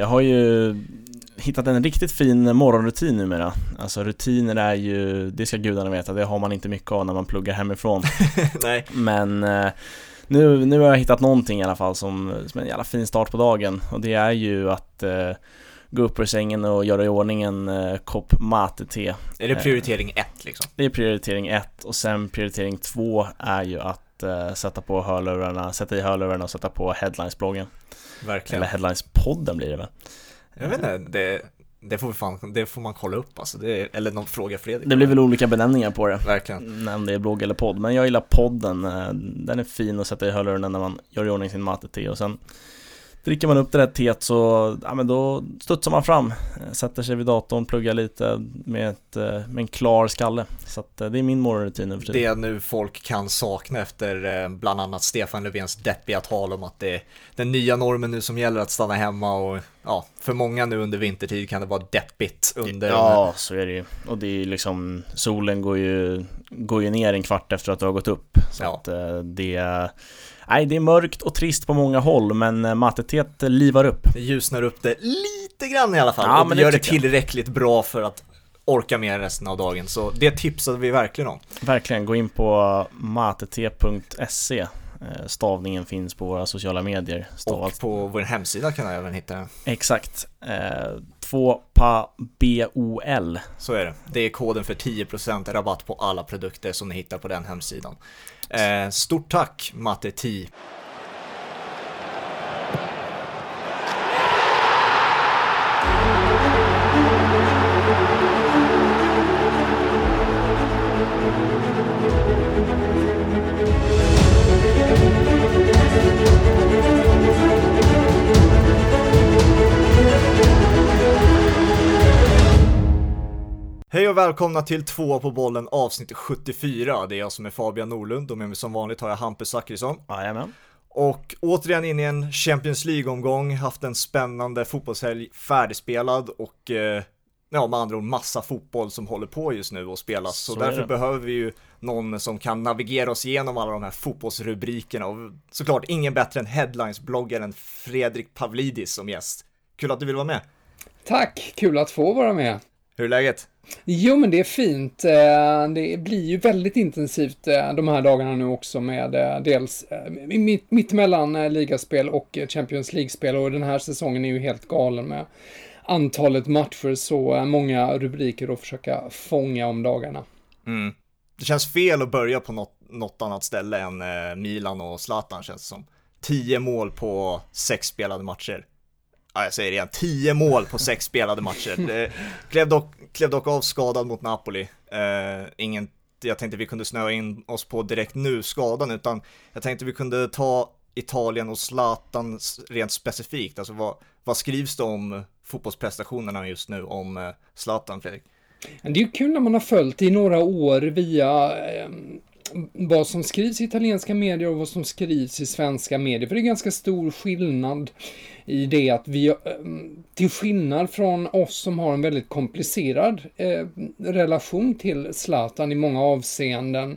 Jag har ju hittat en riktigt fin morgonrutin numera. Alltså rutiner är ju, det ska gudarna veta, det har man inte mycket av när man pluggar hemifrån. Nej. Men eh, nu, nu har jag hittat någonting i alla fall som, som en jävla fin start på dagen och det är ju att eh, gå upp ur sängen och göra i ordning en eh, kopp mate-te. Är det prioritering ett liksom? Det är prioritering ett och sen prioritering två är ju att eh, sätta på hörlurarna, sätta i hörlurarna och sätta på headlines-bloggen. Verkligen. Eller headlines-podden blir det väl? Jag vet inte, det, det, får, vi fan, det får man kolla upp alltså. Det eller någon fråga Fredrik. Det blir väl olika benämningar på det. Verkligen. Om det är blogg eller podd. Men jag gillar podden. eh, Den är fin att sätta i hörlurarna när man gör i ordning sin mate-te och sen Dricker man upp det där teet så, ja men då studsar man fram, eh, sätter sig vid datorn, pluggar lite med, ett, eh, med en klar skalle. Så att eh, det är min morgonrutin nu för tiden. Det nu folk kan sakna efter bland annat Stefan Löfvens deppiga tal om att det är den nya normen nu som gäller att stanna hemma och ja, för många nu under vintertid kan det vara deppigt under Ja, så är det ju. Och det är ju liksom, solen går ju, går ju ner en kvart efter att du har gått upp. Så Ja. att det, nej det är mörkt och trist på många håll men eh, matetet livar upp. Det ljusnar upp det lite grann i alla fall Ja, och men det gör det tycker jag. tillräckligt bra för att orka med resten av dagen. Så det tipsade vi verkligen om. Verkligen, gå in på matete.se Eh, Stavningen finns på våra sociala medier. Stavat Och på vår hemsida kan jag även hitta den. exakt. Eh, pa BOL. Så är det. Det är koden för 10% rabatt på alla produkter som ni hittar på den hemsidan. Eh, stort tack Matte 10. Och välkomna till två på bollen avsnitt 74. Det är jag som är Fabian Norlund och med mig som vanligt har jag Hampus Zachrisson. Jajamän. Och återigen in i en Champions League-omgång, haft en spännande fotbollshelg färdigspelad och eh, ja, med andra ord massa fotboll som håller på just nu och spelas. Så, Så är därför behöver vi ju någon som kan navigera oss igenom alla de här fotbollsrubrikerna och såklart ingen bättre än headlines-bloggaren Fredrik Pavlidis som gäst. Kul att du vill vara med. Tack, kul att få vara med. Hur är läget? Jo, men det är fint. Eh, Det blir ju väldigt intensivt eh, de här dagarna nu också med eh, dels mitt, mitt mellan ligaspel och Champions League-spel och den här säsongen är ju helt galen med antalet matcher så många rubriker att försöka fånga om dagarna. Mm. Det känns fel att börja på något, något annat ställe än Milan och Zlatan känns det som. 10 mål på sex spelade matcher. Ja, jag säger det igen, 10 mål på sex spelade matcher. Klev dock, klev dock av skadad mot Napoli. Eh, ingen, jag tänkte vi kunde snöa in oss på direkt nu skadan, utan jag tänkte vi kunde ta Italien och Zlatan rent specifikt. Alltså vad, vad skrivs det om fotbollsprestationerna just nu om eh, Zlatan, Fredrik? Det är ju kul när man har följt i några år via eh, vad som skrivs i italienska medier och vad som skrivs i svenska medier. För det är ganska stor skillnad i det att vi, eh, till skillnad från oss som har en väldigt komplicerad eh, relation till Zlatan i många avseenden,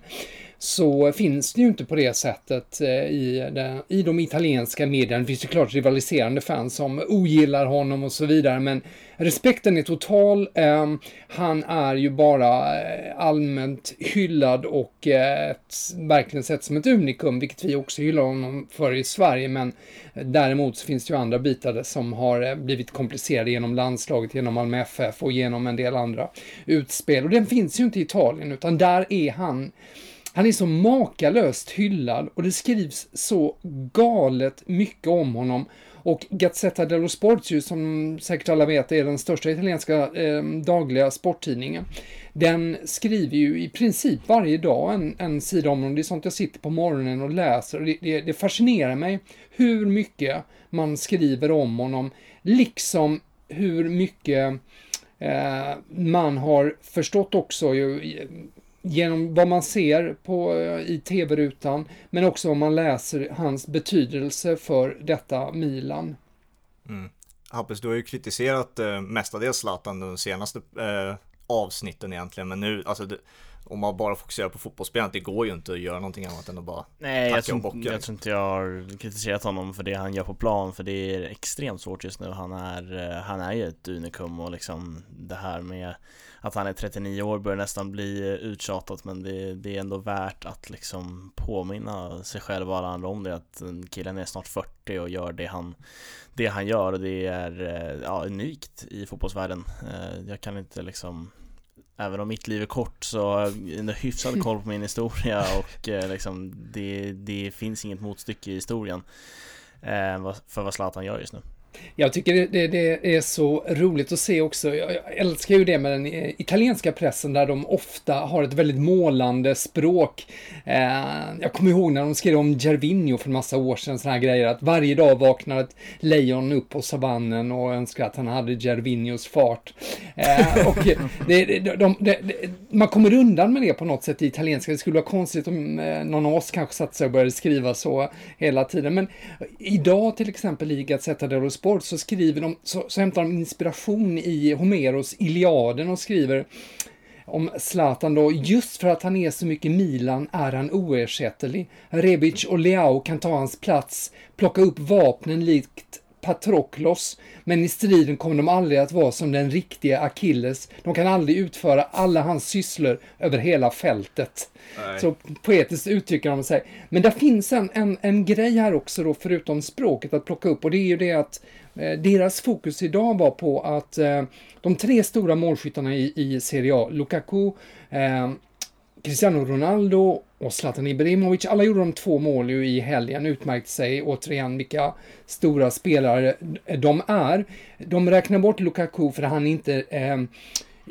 så finns det ju inte på det sättet eh, i, det, i de italienska medierna. Det finns ju klart rivaliserande fans som ogillar honom och så vidare, men respekten är total. Ehm, han är ju bara eh, allmänt hyllad och eh, ett, verkligen sett som ett unikum, vilket vi också hyllar honom för i Sverige, men däremot så finns det ju andra bitar som har blivit komplicerade genom landslaget, genom Malmö FF och genom en del andra utspel. Och den finns ju inte i Italien, utan där är han han är så makalöst hyllad och det skrivs så galet mycket om honom. Och Gazzetta dello Sport, som säkert alla vet, är den största italienska eh, dagliga sporttidningen. Den skriver ju i princip varje dag en, en sida om honom. Det är sånt jag sitter på morgonen och läser. Och det, det, det fascinerar mig hur mycket man skriver om honom, liksom hur mycket eh, man har förstått också ju, genom vad man ser på, eh, i tv-rutan, men också vad man läser hans betydelse för detta Milan. Hampus, du har ju kritiserat eh, mestadels Zlatan de senaste eh, avsnitten egentligen, men nu, alltså det, om man bara fokuserar på fotbollsspelandet, det går ju inte att göra någonting annat än att bara Nej, jag tror, och bocka, inte- jag tror inte jag har kritiserat honom för det han gör på plan för det är extremt svårt just nu. Han är, eh, han är ju ett unikum och liksom det här med att han är 39 år börjar nästan bli eh, uttjatat men det, det är ändå värt att liksom påminna sig själv och alla andra om det att killen är snart 40 och gör det han, det han gör och det är eh, ja, unikt i fotbollsvärlden. Eh, Jag kan inte liksom Även om mitt liv är kort så har jag hyfsad koll på min historia och liksom det, det finns inget motstycke i historien för vad Zlatan gör just nu. Jag tycker det, det, det är så roligt att se också. Jag, jag älskar ju det med den eh, italienska pressen där de ofta har ett väldigt målande språk. Eh, jag kommer ihåg när de skrev om Gervinho för en massa år sedan, såna här grejer att varje dag vaknar ett lejon upp på savannen och önskar att han hade Gervinhos fart. Eh, och det, de, de, man kommer undan med det på något sätt i italienska. Det skulle vara konstigt om eh, någon av oss kanske satte sig och började skriva så hela tiden. Men idag till exempel i Gazzetta dello Sport så skriver de, så, så hämtar de inspiration i Homeros Iliaden och skriver om Zlatan då, just för att han är så mycket Milan är han oersättlig. Rebic och Leao kan ta hans plats, plocka upp vapnen likt Patroklos, men i striden kommer de aldrig att vara som den riktiga Achilles. De kan aldrig utföra alla hans sysslor över hela fältet. Nej. Så poetiskt uttrycker de sig. Men det finns en, en, en grej här också då, förutom språket att plocka upp och det är ju det att eh, deras fokus idag var på att eh, de tre stora målskyttarna i, i Serie A, Lukaku, eh, Cristiano Ronaldo och Zlatan Ibrahimovic, alla gjorde de två mål ju i helgen, utmärkte sig återigen vilka stora spelare de är. De räknar bort Lukaku för han är inte eh,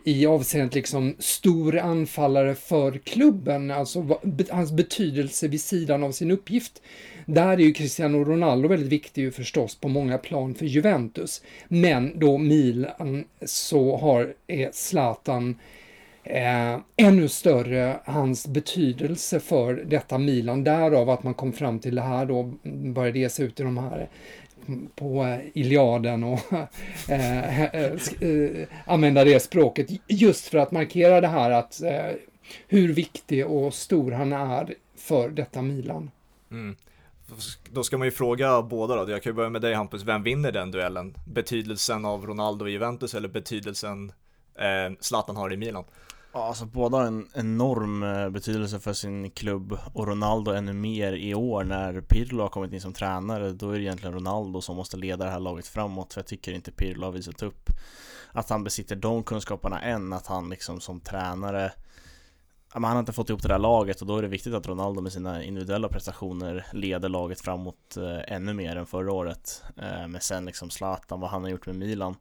i avseendet liksom stor anfallare för klubben, alltså hans betydelse vid sidan av sin uppgift. Där är ju Cristiano Ronaldo väldigt viktig ju förstås på många plan för Juventus. Men då Milan så har är Zlatan eh, ännu större hans betydelse för detta Milan. Därav att man kom fram till det här då, började ge sig ut i de här på Iliaden och eh, eh, använda det språket just för att markera det här att eh, hur viktig och stor han är för detta Milan. Mm. Då ska man ju fråga båda då, jag kan ju börja med dig Hampus, vem vinner den duellen? Betydelsen av Ronaldo i Juventus eller betydelsen eh, Zlatan har i Milan? Ja, alltså båda har en enorm eh, betydelse för sin klubb och Ronaldo ännu mer i år när Pirlo har kommit in som tränare. Då är det egentligen Ronaldo som måste leda det här laget framåt för jag tycker inte Pirlo har visat upp att han besitter de kunskaperna än, att han liksom som tränare Ja, men han har inte fått ihop det där laget och då är det viktigt att Ronaldo med sina individuella prestationer leder laget framåt eh, ännu mer än förra året. Eh, men sen liksom Zlatan, vad han har gjort med Milan.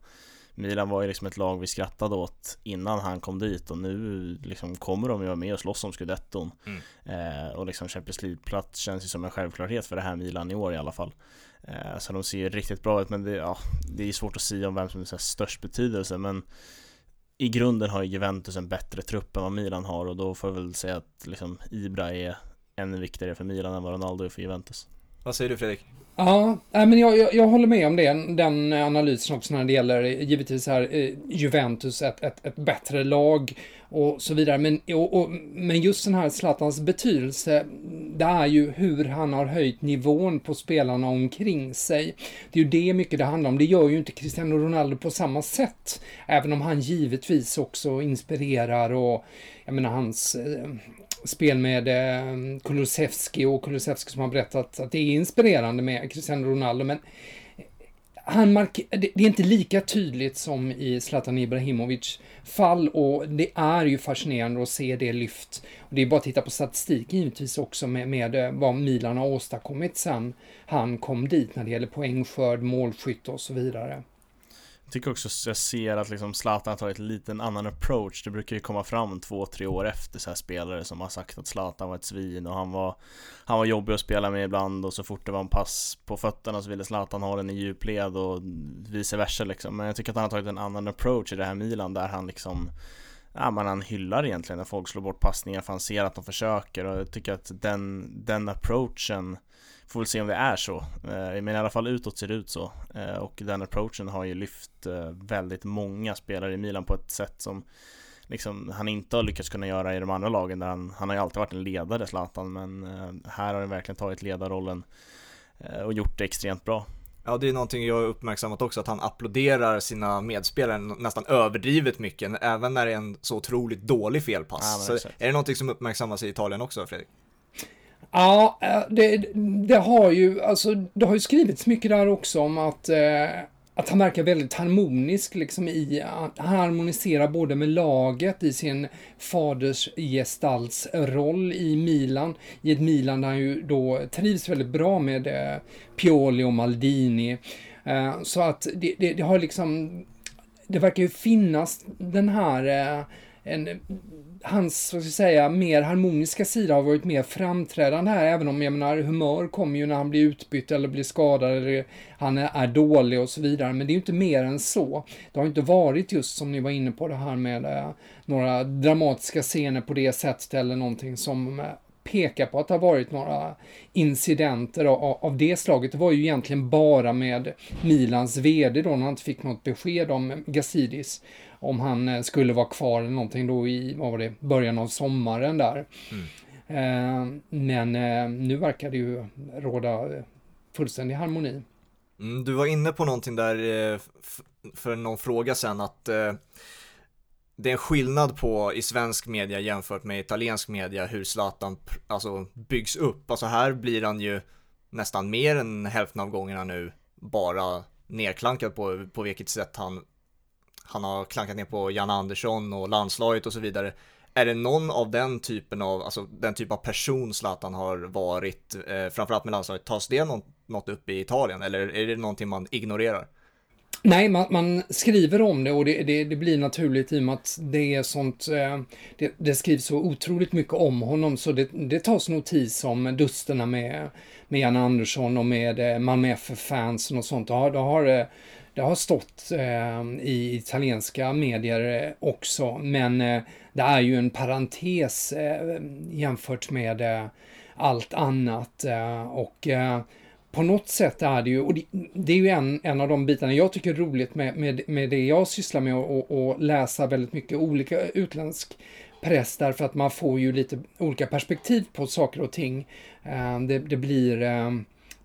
Milan var ju liksom ett lag vi skrattade åt innan han kom dit och nu liksom kommer de ju vara med och slåss om scudetton. Mm. Eh, och liksom Champions League-plats känns ju som en självklarhet för det här Milan i år i alla fall. Eh, så de ser ju riktigt bra ut men det, ja, det är svårt att säga om vem som har störst betydelse men i grunden har ju Juventus en bättre trupp än vad Milan har och då får jag väl säga att liksom Ibra är ännu viktigare för Milan än vad Ronaldo är för Juventus. Vad säger du Fredrik? Ja, men jag, jag, jag håller med om det, den analysen också när det gäller givetvis här eh, Juventus, ett, ett, ett bättre lag och så vidare. Men, och, och, men just den här Zlatans betydelse, det är ju hur han har höjt nivån på spelarna omkring sig. Det är ju det mycket det handlar om. Det gör ju inte Cristiano Ronaldo på samma sätt. Även om han givetvis också inspirerar och jag menar hans eh, spel med eh, Kulusevski och Kulusevski som har berättat att det är inspirerande med Cristiano Ronaldo, men han mark- det, är inte lika tydligt som i Zlatan Ibrahimovic fall och det är ju fascinerande att se det lyft. Och det är bara att titta på statistik givetvis också med, med eh, vad Milan har åstadkommit sen han kom dit när det gäller poängskörd, målskytte och så vidare. Jag tycker också att jag ser att liksom Zlatan har tagit lite en annan approach. Det brukar ju komma fram två, tre år efter så här spelare som har sagt att Zlatan var ett svin och han var Han var jobbig att spela med ibland och så fort det var en pass på fötterna så ville Zlatan ha den i djupled och vice versa liksom. Men jag tycker att han har tagit en annan approach i det här Milan där han liksom Ja men han hyllar egentligen när folk slår bort passningar för han ser att de försöker och jag tycker att den, den approachen Får väl se om det är så, eh, men i alla fall utåt ser det ut så eh, Och den approachen har ju lyft eh, väldigt många spelare i Milan på ett sätt som liksom, han inte har lyckats kunna göra i de andra lagen där han, han har ju alltid varit en ledare Zlatan men här har han verkligen tagit ledarrollen och gjort det extremt bra. Ja, det är någonting jag har uppmärksammat också, att han applåderar sina medspelare nästan överdrivet mycket, även när det är en så otroligt dålig felpass. Ja, är det någonting som uppmärksammas i Italien också, Fredrik? Ja, eh, det, det, har ju, alltså, det har ju skrivits mycket där också om att eh, att han verkar väldigt harmonisk liksom i att han harmoniserar både med laget i sin faders gestaltsroll i Milan, i ett Milan där han ju då trivs väldigt bra med eh, Pioli och Maldini. Eh, så att det, det, det, har liksom, det verkar ju finnas den här eh, en, hans, vad ska jag säga, mer harmoniska sida har varit mer framträdande här, även om jag menar humör kommer ju när han blir utbytt eller blir skadad eller han är, är dålig och så vidare, men det är ju inte mer än så. Det har inte varit just som ni var inne på det här med eh, några dramatiska scener på det sättet eller någonting som eh, pekar på att det har varit några incidenter av, av det slaget. Det var ju egentligen bara med Milans VD då, när han inte fick något besked om Gassidis om han eh, skulle vara kvar eller någonting då i, vad var det, början av sommaren där. Mm. Eh, men eh, nu verkar det ju råda fullständig harmoni. Mm, du var inne på någonting där för någon fråga sen att det är en skillnad på i svensk media jämfört med italiensk media hur Zlatan alltså, byggs upp. Alltså här blir han ju nästan mer än hälften av gångerna nu bara nedklankad på, på vilket sätt han han har klankat ner på Jan Andersson och landslaget och så vidare. Är det någon av den typen av, alltså den typ av person Zlatan har varit, eh, framförallt med landslaget, tas det något, något upp i Italien eller är det någonting man ignorerar? Nej, man, man, skriver om det och det, det, det, blir naturligt i och med att det är sånt, eh, det, det, skrivs så otroligt mycket om honom så det, det tas notis om dusterna med, med Jan Andersson och med eh, Malmö FF-fansen och sånt. Då har, då har det har stått eh, i italienska medier eh, också, men eh, det är ju en parentes eh, jämfört med eh, allt annat. Eh, och eh, på något sätt är det ju, och det, det, är ju en, en av de bitarna jag tycker är roligt med, med, med det jag sysslar med och, och läsa väldigt mycket olika utländsk press därför att man får ju lite olika perspektiv på saker och ting. Eh, det, det blir eh,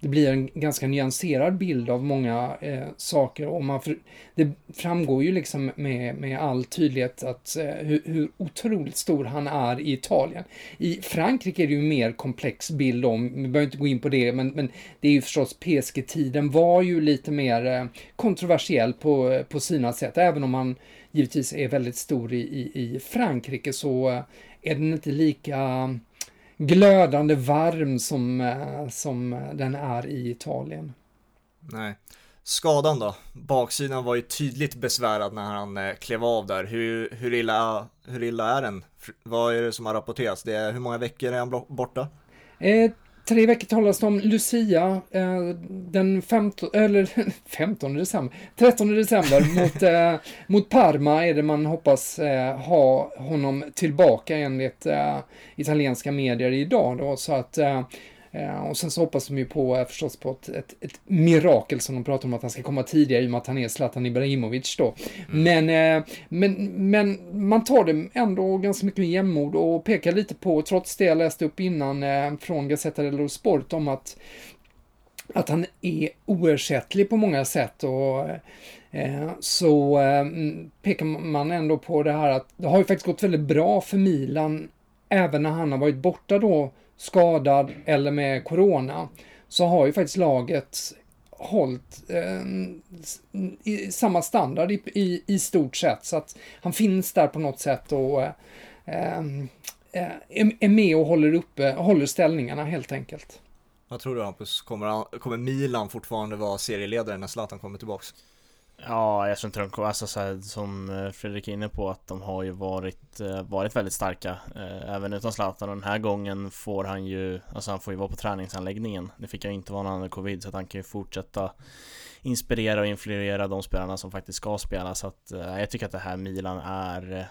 det blir en ganska nyanserad bild av många eh, saker och man för, det framgår ju liksom med, med all tydlighet att eh, hur, hur, otroligt stor han är i Italien. I Frankrike är det ju en mer komplex bild om, vi behöver inte gå in på det, men, men det är ju förstås PSG-tiden var ju lite mer eh, kontroversiell på, eh, på sina sätt, även om han givetvis är väldigt stor i, i, i Frankrike så eh, är den inte lika glödande varm som, eh, som den är i Italien. Nej. Skadan då? Baksidan var ju tydligt besvärad när han eh, klev av där. Hur, hur, illa, hur illa är den? Vad är det som har rapporterats? Det är, hur många veckor är han borta? Eh, tre veckor talas det om Lucia eh, den 15, eller 15 december, 13 december mot, eh, mot Parma är det man hoppas eh, ha honom tillbaka enligt eh, italienska medier idag då. Så att eh, och sen så hoppas de ju på eh, förstås på ett, ett, ett, mirakel som de pratar om att han ska komma tidigare i och med att han är Zlatan Ibrahimovic då. Mm. Men, eh, men, men man tar det ändå ganska mycket med jämnmod och pekar lite på, trots det jag läste upp innan från Gazzetta dello Sport om att att han är oersättlig på många sätt och eh, så eh, pekar man ändå på det här att det har ju faktiskt gått väldigt bra för Milan även när han har varit borta då skadad eller med corona så har ju faktiskt laget hållit eh, i samma standard i, i, i, stort sett. Så att han finns där på något sätt och eh, eh, är med och håller uppe, håller ställningarna helt enkelt. Vad tror du Hampus? Kommer, kommer Milan fortfarande vara serieledare när Zlatan kommer tillbaks? Ja, jag tror inte de kommer, alltså så här, som eh, Fredrik är inne på att de har ju varit, eh, varit väldigt starka eh, Även utan Zlatan. Och den här gången får han ju, alltså han får ju vara på träningsanläggningen. Det fick han inte vara när han hade covid så att han kan ju fortsätta Inspirera och influera de spelarna som faktiskt ska spela. Så att jag tycker att det här Milan är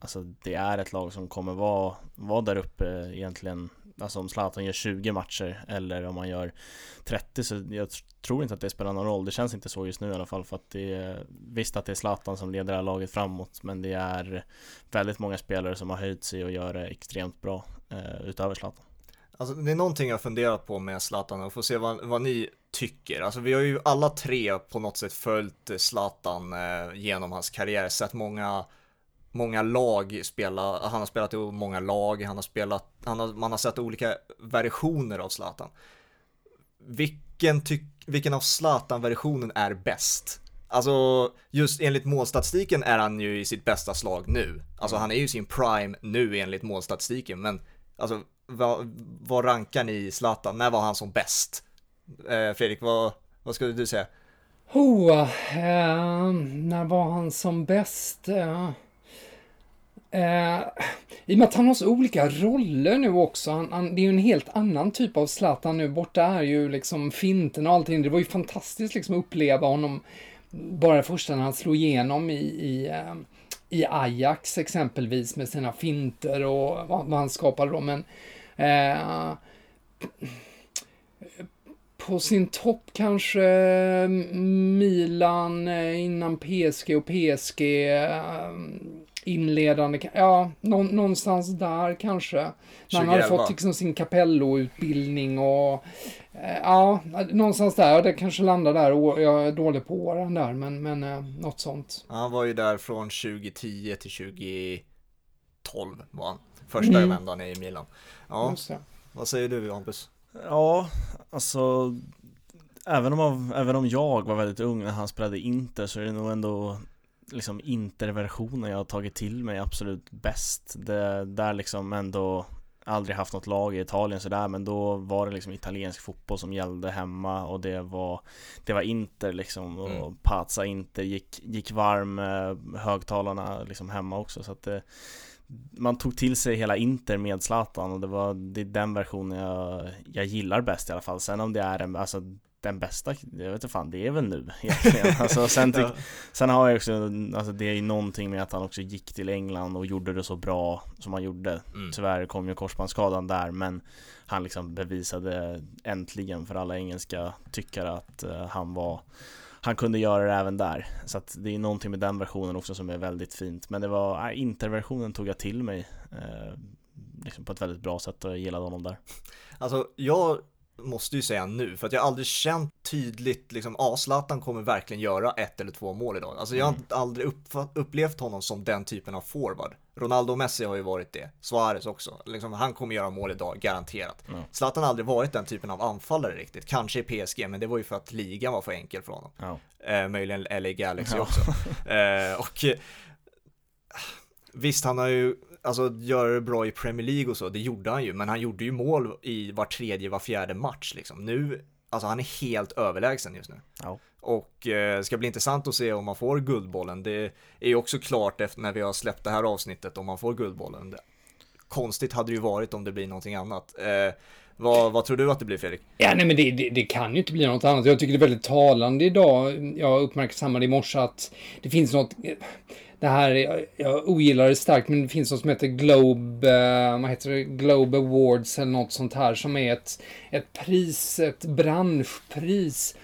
Alltså det är ett lag som kommer vara, vara där uppe egentligen Alltså om Zlatan gör 20 matcher eller om han gör 30 så jag tror inte att det spelar någon roll. Det känns inte så just nu i alla fall för att det är Visst att det är Zlatan som leder det här laget framåt men det är väldigt många spelare som har höjt sig och gör det extremt bra eh, utöver Zlatan. Alltså det är någonting jag funderat på med Zlatan och får se vad, vad ni tycker. Alltså vi har ju alla tre på något sätt följt Zlatan eh, genom hans karriär, sett många många lag spela, han har spelat i många lag, han har spelat, han har, man har sett olika versioner av Zlatan. Vilken, tyck, vilken av Zlatan-versionen är bäst? Alltså, just enligt målstatistiken är han ju i sitt bästa slag nu. Alltså han är ju sin prime nu enligt målstatistiken, men alltså vad, vad rankar ni Zlatan? När var han som bäst? Eh, Fredrik, vad, vad skulle du säga? Oh, eh, när var han som bäst? Eh, eh, I och med att han har så olika roller nu också. Han, han, det är ju en helt annan typ av Zlatan nu. Borta är ju liksom finten och allting. Det var ju fantastiskt liksom att uppleva honom bara det första när han slog igenom i, i eh, i Ajax exempelvis med sina finter och vad, vad han skapade då. Men eh, på sin topp kanske Milan eh, innan PSG och PSG eh, inledande, ja, någonstans där kanske. När han hade fått liksom sin Capello-utbildning och eh, ja, någonstans där. Det kanske landar där. Jag är dålig på åren där, men, men något sånt. Han var ju där från 2010 till 2012 var han. Första mm. vändan i Milan. Ja, vad säger du Hampus? Ja, alltså även om, även om jag var väldigt ung när han spelade Inter så är det nog ändå liksom Inter-versionen jag har tagit till mig absolut bäst. Det, där liksom ändå aldrig haft något lag i Italien sådär men då var det liksom italiensk fotboll som gällde hemma och det var Det var Inter liksom och mm. Pazza Inter gick, gick varm högtalarna liksom hemma också så att det, man tog till sig hela Inter med Zlatan och det var det är den versionen jag, jag gillar bäst i alla fall. Sen om det är en, alltså den bästa, jag vet inte fan, det är väl nu egentligen. Alltså, sen, tyck, sen har jag också, alltså det är ju någonting med att han också gick till England och gjorde det så bra som han gjorde. Mm. Tyvärr kom ju korsbandsskadan där, men han liksom bevisade äntligen för alla engelska tyckare att uh, han var han kunde göra det även där. Så att det är någonting med den versionen också som är väldigt fint. Men det var, äh, Inter-versionen tog jag till mig eh, liksom på ett väldigt bra sätt och jag gillade honom där. Alltså jag måste ju säga nu, för att jag aldrig känt tydligt liksom, ja, Zlatan kommer verkligen göra ett eller två mål idag. Alltså jag har mm. aldrig upplevt honom som den typen av forward. Ronaldo och Messi har ju varit det, Suarez också. Liksom, han kommer göra mål idag, garanterat. Mm. Zlatan har aldrig varit den typen av anfallare riktigt, kanske i PSG, men det var ju för att ligan var för enkel för honom. Ja. Eh, möjligen LA Galaxy ja. också. eh, och eh, visst, han har ju alltså göra det bra i Premier League och så, det gjorde han ju, men han gjorde ju mål i var tredje, var fjärde match liksom. Nu, alltså han är helt överlägsen just nu. Ja. Och eh, ska bli intressant att se om man får Guldbollen. Det är ju också klart efter när vi har släppt det här avsnittet om man får Guldbollen. Konstigt hade det ju varit om det blir någonting annat. Eh, vad, vad, tror du att det blir Fredrik? Ja, nej men det, det, det, kan ju inte bli något annat. Jag tycker det är väldigt talande idag. Jag uppmärksammade i morse att det finns något det här, jag, jag ogillar det starkt, men det finns något som heter Globe, eh, vad heter det, Globe Awards eller något sånt här som är ett, ett pris, ett branschpris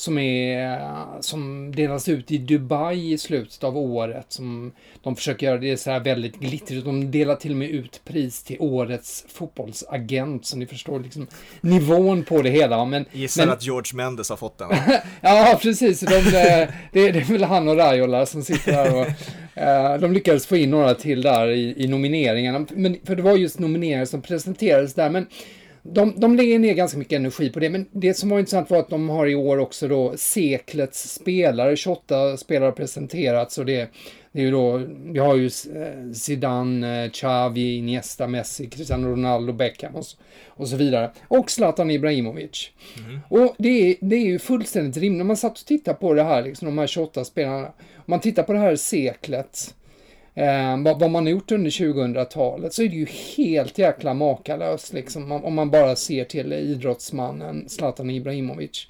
som, är, som delas ut i Dubai i slutet av året. Som de försöker göra det så här väldigt glittrigt. De delar till och med ut pris till årets fotbollsagent. Så ni förstår liksom nivån på det hela. Men, Gissar men... att George Mendes har fått den. ja, precis. De, det, det, är väl han och Raiola som sitter där och uh, de lyckades få in några till där i, i nomineringarna. Men, för det var just nomineringar som presenterades där. Men de, de lägger ner ganska mycket energi på det, men det som var intressant var att de har i år också då seklets spelare, 28 spelare presenterats och det, det är ju då, vi har ju eh, Zidane, eh, Xavi, Iniesta, Messi, Cristiano Ronaldo, Beckham och så, och så vidare. Och Zlatan Ibrahimovic. Mm. Och det är, det är ju fullständigt rimligt. När man satt och tittade på det här, liksom de här 28 spelarna, om man tittar på det här seklet, eh, vad, vad, man har gjort under 2000-talet så är det ju helt jäkla makalöst liksom om man bara ser till idrottsmannen Zlatan Ibrahimovic.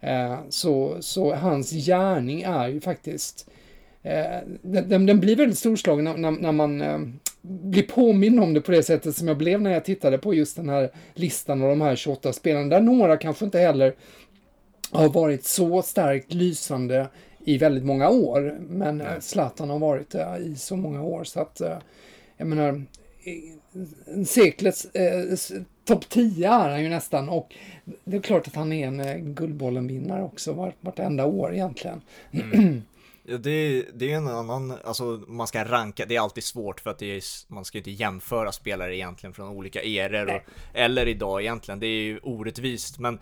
Eh, så, så hans gärning är ju faktiskt eh, den, den, blir väldigt storslagen när, när, när man eh, påmind påminn om det på det sättet som jag blev när jag tittade på just den här listan av de här 28 spelarna, där några kanske inte heller har varit så starkt lysande i väldigt många år. Men eh, Zlatan har varit det i så många år så att eh, jag menar seklets eh, topp 10 är han ju nästan och det är klart att han är en eh, Guldbollen-vinnare också vart, vartenda år egentligen. Mm. Ja, det, det är en annan, alltså man ska ranka, det är alltid svårt för att det är, man ska inte jämföra spelare egentligen från olika eror och, eller idag egentligen, det är ju orättvist men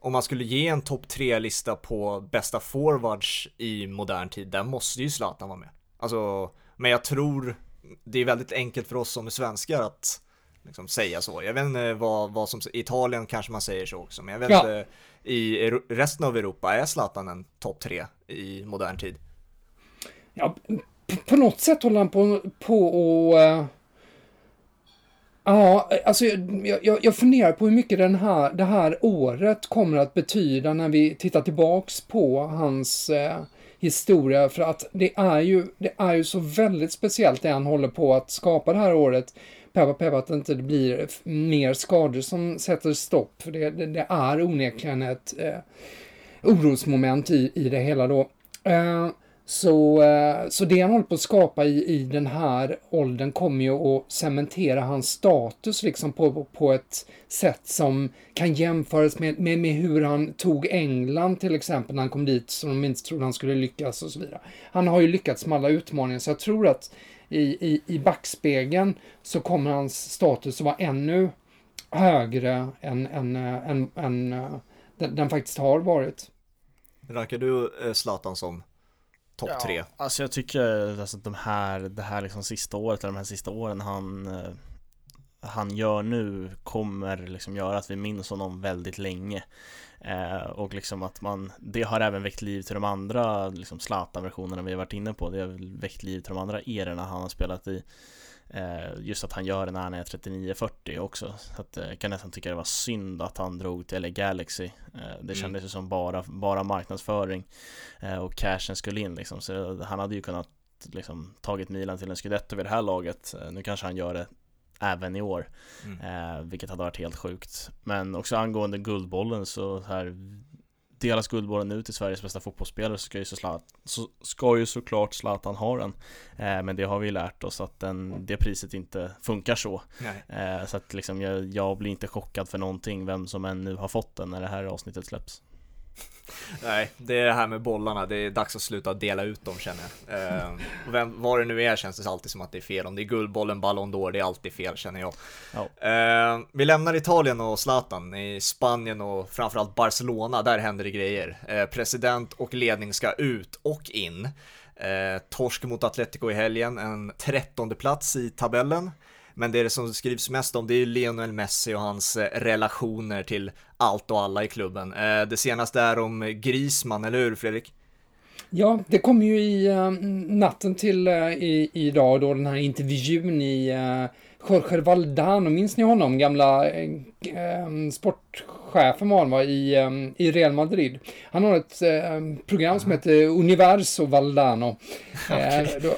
om man skulle ge en topp 3-lista på bästa forwards i modern tid, där måste ju Zlatan vara med. Alltså, men jag tror det är väldigt enkelt för oss som är svenskar att liksom säga så. Jag vet inte vad, vad som, i Italien kanske man säger så också, men jag vet ja. inte, i resten av Europa, är Zlatan en topp 3 i modern tid? Ja, på något sätt håller han på, på och uh... Ja, alltså jag, jag, jag funderar på hur mycket den här, det här året kommer att betyda när vi tittar tillbaks på hans eh, historia. För att det är, ju, det är ju så väldigt speciellt det han håller på att skapa det här året. Peppa peppa att det inte blir mer skador som sätter stopp. För det, det, det är onekligen ett eh, orosmoment i, i det hela då. Eh, så, eh, så det han håller på att skapa i, i den här åldern kommer ju att cementera hans status liksom på, på ett sätt som kan jämföras med, med, med hur han tog England till exempel när han kom dit som de inte trodde han skulle lyckas och så vidare. Han har ju lyckats med alla utmaningar så jag tror att i, i, i backspegeln så kommer hans status att vara ännu högre än, än, eh, än, än eh, den, den faktiskt har varit. Rankar du Zlatan som topp ja, tre? Alltså jag tycker alltså de här, det här liksom sista året, eller de här sista åren han eh, han gör nu kommer liksom göra att vi minns honom väldigt länge. Eh, Och liksom att man Det har även väckt liv till de andra liksom Zlatan-versionerna vi har varit inne på. Det har väckt liv till de andra erorna han har spelat i just att han gör det när han är 39-40 också. Så att, jag eh, kan nästan tycka det var synd att han drog till LA Galaxy. Eh, det mm. kändes ju som bara, bara marknadsföring och cashen skulle in liksom. Så han hade ju kunnat liksom tagit Milan till en scudetto vid det här laget. Nu kanske han gör det även i år, mm. vilket hade varit helt sjukt. Men också angående Guldbollen så här delas Guldbollen nu till Sveriges bästa fotbollsspelare så ska ju, så Zlatan, så ska ju såklart Zlatan ha den. Eh, men det har vi lärt oss att den, det priset inte funkar så. Eh, så att liksom jag, jag blir inte chockad för någonting vem som än nu har fått den när det här avsnittet släpps. Nej, det är det här med bollarna, det är dags att sluta dela ut dem känner jag. Eh, vem, vad det nu är känns det alltid som att det är fel. Om det är Guldbollen, Ballon d'Or, det är alltid fel känner jag. Oh. Eh, vi lämnar Italien och Zlatan. I Spanien och framförallt Barcelona, där händer det grejer. Eh, president och ledning ska ut och in. Eh, torsk mot Atletico i helgen, en trettonde plats i tabellen. Men det som skrivs mest om det är Lionel Messi och hans eh, relationer till allt och alla i klubben. Eh, det senaste är om Grisman, eller hur Fredrik? Ja, det kom ju i uh, natten till uh, i, idag då den här intervjun i uh, Jorge Valdano, minns ni honom? Gamla uh, sportchefen var han va, i, um, i Real Madrid. Han har ett uh, program som heter Universo Valdano. Okay. Då,